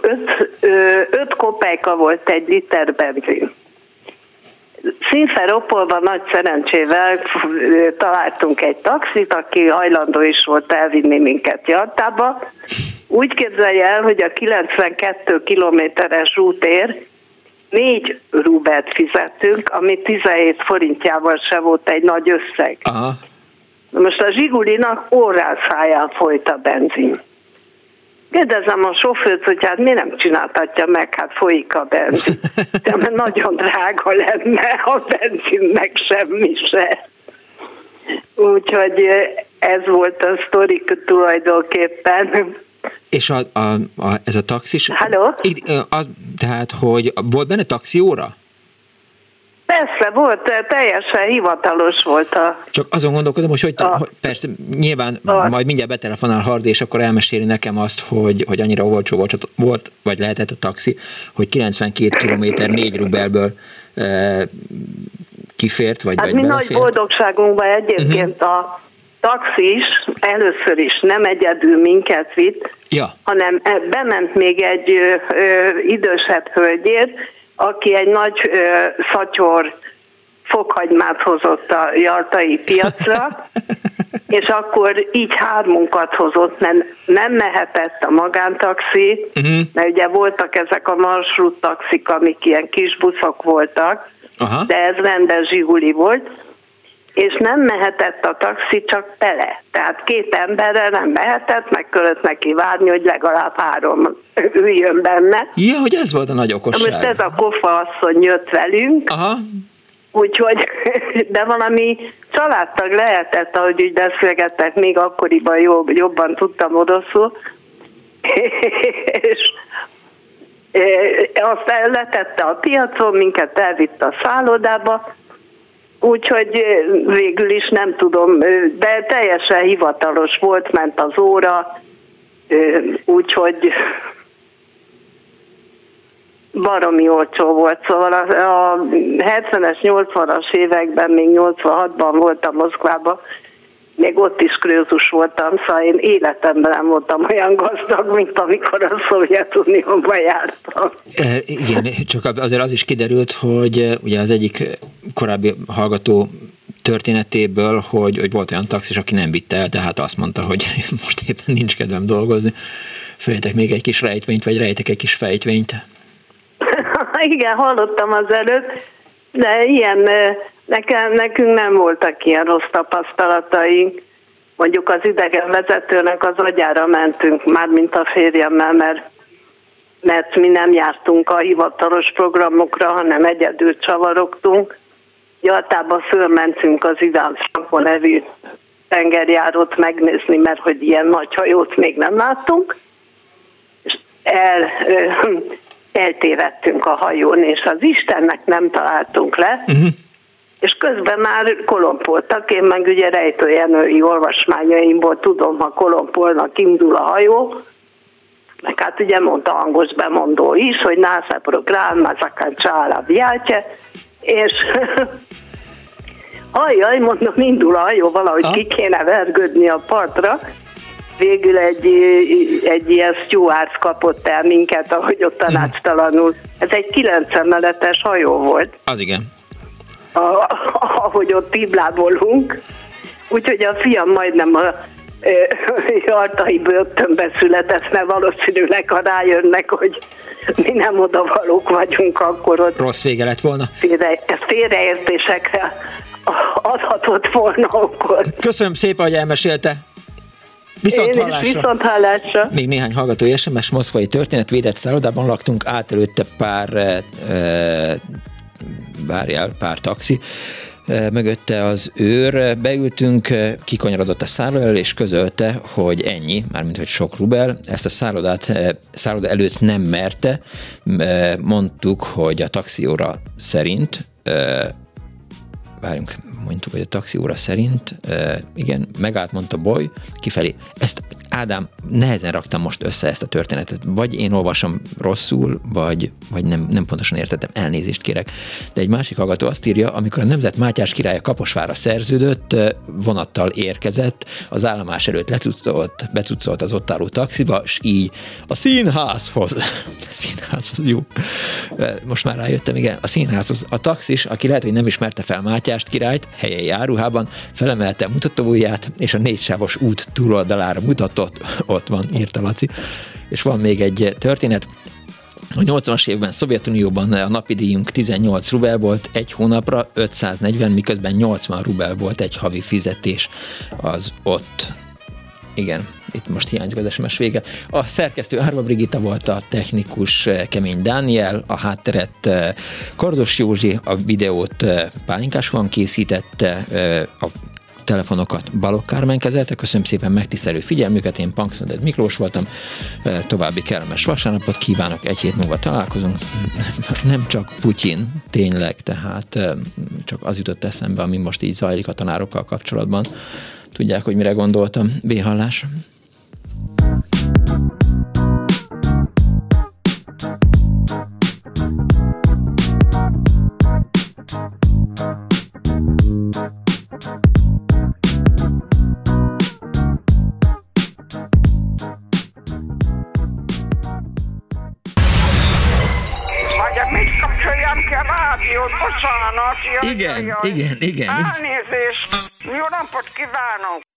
Öt, öt kopejka volt egy liter benzin. Színferopolban nagy szerencsével találtunk egy taxit, aki hajlandó is volt elvinni minket Jaltába. Úgy képzelje el, hogy a 92 kilométeres útér négy rubelt fizettünk, ami 17 forintjával se volt egy nagy összeg. Aha. Most a Zsigulinak órászáján folyt a benzin. Kérdezem a sofőrt, hogy hát miért nem csináltatja meg, hát folyik a benzin. <laughs> De mert nagyon drága lenne a benzin, meg semmi se. Úgyhogy ez volt a sztorik tulajdonképpen. És a, a, a, ez a taxis... Halló? A, tehát, hogy volt benne taxióra? Persze, volt, teljesen hivatalos volt a... Csak azon gondolkozom, hogy, hogy, a, hogy persze, nyilván a, majd mindjárt betelefonál Hardi, és akkor elmeséli nekem azt, hogy, hogy annyira olcsó volt, volt, vagy lehetett a taxi, hogy 92 km 4 rubelből e, kifért, vagy, hát vagy mi nagy boldogságunkban egyébként uh-huh. a taxis először is nem egyedül minket vitt, ja. hanem bement még egy ö, ö, idősebb hölgyért, aki egy nagy ö, szatyor fokhagymát hozott a jartai piacra, <laughs> és akkor így hármunkat hozott, mert nem mehetett a magántaxi, uh-huh. mert ugye voltak ezek a marsrut taxik, amik ilyen kis buszok voltak, Aha. de ez rendes zsiguli volt, és nem mehetett a taxi csak tele. Tehát két emberrel nem mehetett, meg kellett neki várni, hogy legalább három üljön benne. Ja, hogy ez volt a nagy okosság. Most ez a kofa asszony jött velünk, Aha. úgyhogy, <laughs> de valami családtag lehetett, ahogy úgy beszélgettek, még akkoriban jobb, jobban tudtam oroszul, <laughs> és azt letette a piacon, minket elvitt a szállodába, Úgyhogy végül is nem tudom, de teljesen hivatalos volt, ment az óra, úgyhogy baromi olcsó volt. Szóval a, a 70-es, 80-as években, még 86-ban voltam Moszkvában, még ott is krőzus voltam, szóval én életemben nem voltam olyan gazdag, mint amikor a Szovjetunióban jártam. E, igen, csak azért az is kiderült, hogy ugye az egyik korábbi hallgató történetéből, hogy, hogy volt olyan taxis, aki nem vitte el, tehát azt mondta, hogy <laughs> most éppen nincs kedvem dolgozni. Följetek még egy kis rejtvényt, vagy rejtek egy kis fejtvényt. <laughs> Igen, hallottam az előtt, de ilyen Nekem, nekünk nem voltak ilyen rossz tapasztalataink. Mondjuk az idegen vezetőnek az agyára mentünk, már mint a férjemmel, mert, mert mi nem jártunk a hivatalos programokra, hanem egyedül csavarogtunk. Jaltában fölmentünk az Iván Franko nevű tengerjárót megnézni, mert hogy ilyen nagy hajót még nem láttunk. És el, eltévedtünk a hajón, és az Istennek nem találtunk le. Uh-huh és közben már kolompoltak, én meg ugye rejtőjenői olvasmányaimból tudom, ha kolompolnak, indul a hajó, meg hát ugye mondta hangos bemondó is, hogy NASA program, Mazakán Csála Viátje, és <laughs> ajjaj, mondom, indul a hajó, valahogy ki kéne vergődni a partra, végül egy, egy ilyen steward kapott el minket, ahogy ott tanácstalanul. Ez egy kilenc emeletes hajó volt. Az igen a, ahogy ott tiblábolunk. Úgyhogy a fiam majdnem a <laughs> Artai börtönbe született, mert valószínűleg ha rájönnek, hogy mi nem odavalók vagyunk, akkor ott... Rossz vége lett volna? Félre, félreértésekre adhatott volna akkor. Köszönöm szépen, hogy elmesélte. Viszont hallásra. Viszont hallásra. Még néhány hallgató SMS moszkvai történet, védett szállodában laktunk, át előtte pár e, várjál, pár taxi, e, mögötte az őr, beültünk, e, kikanyarodott a szálló elől, és közölte, hogy ennyi, mármint hogy sok rubel, ezt a szállodát, e, szálloda előtt nem merte, mondtuk, hogy a taxióra szerint várjunk, mondtuk, hogy a taxi óra szerint, igen, megállt, mondta Boly, kifelé. Ezt Ádám, nehezen raktam most össze ezt a történetet. Vagy én olvasom rosszul, vagy, vagy nem, nem pontosan értettem, elnézést kérek. De egy másik hallgató azt írja, amikor a Nemzet Mátyás királya Kaposvára szerződött, vonattal érkezett, az állomás előtt lecucolt, becucolt az ott álló taxiba, és így a színházhoz, <laughs> a színházhoz, jó, most már rájöttem, igen, a színházhoz, a taxis, aki lehet, hogy nem ismerte fel Mátyást királyt, helyen járuhában, felemelte mutatóját, és a négysávos út túloldalára mutatott, ott van, írta Laci. És van még egy történet, A 80-as évben Szovjetunióban a napi díjunk 18 rubel volt egy hónapra, 540, miközben 80 rubel volt egy havi fizetés az ott. Igen, itt most hiányzik az SMS vége. A szerkesztő Árva Brigitta volt a technikus eh, Kemény Dániel, a hátteret eh, Kardos Józsi, a videót eh, Pálinkás van készítette, a telefonokat Balok Kármen kezelte. Köszönöm szépen megtisztelő figyelmüket, én Punksnoded Miklós voltam. További kellemes vasárnapot kívánok, egy hét múlva találkozunk. <laughs> Nem csak Putyin, tényleg, tehát csak az jutott eszembe, ami most így zajlik a tanárokkal kapcsolatban. Tudják, hogy mire gondoltam. B-hallás. bocsánat. Igen, igen, igen. Elnézést. Jó napot kívánok.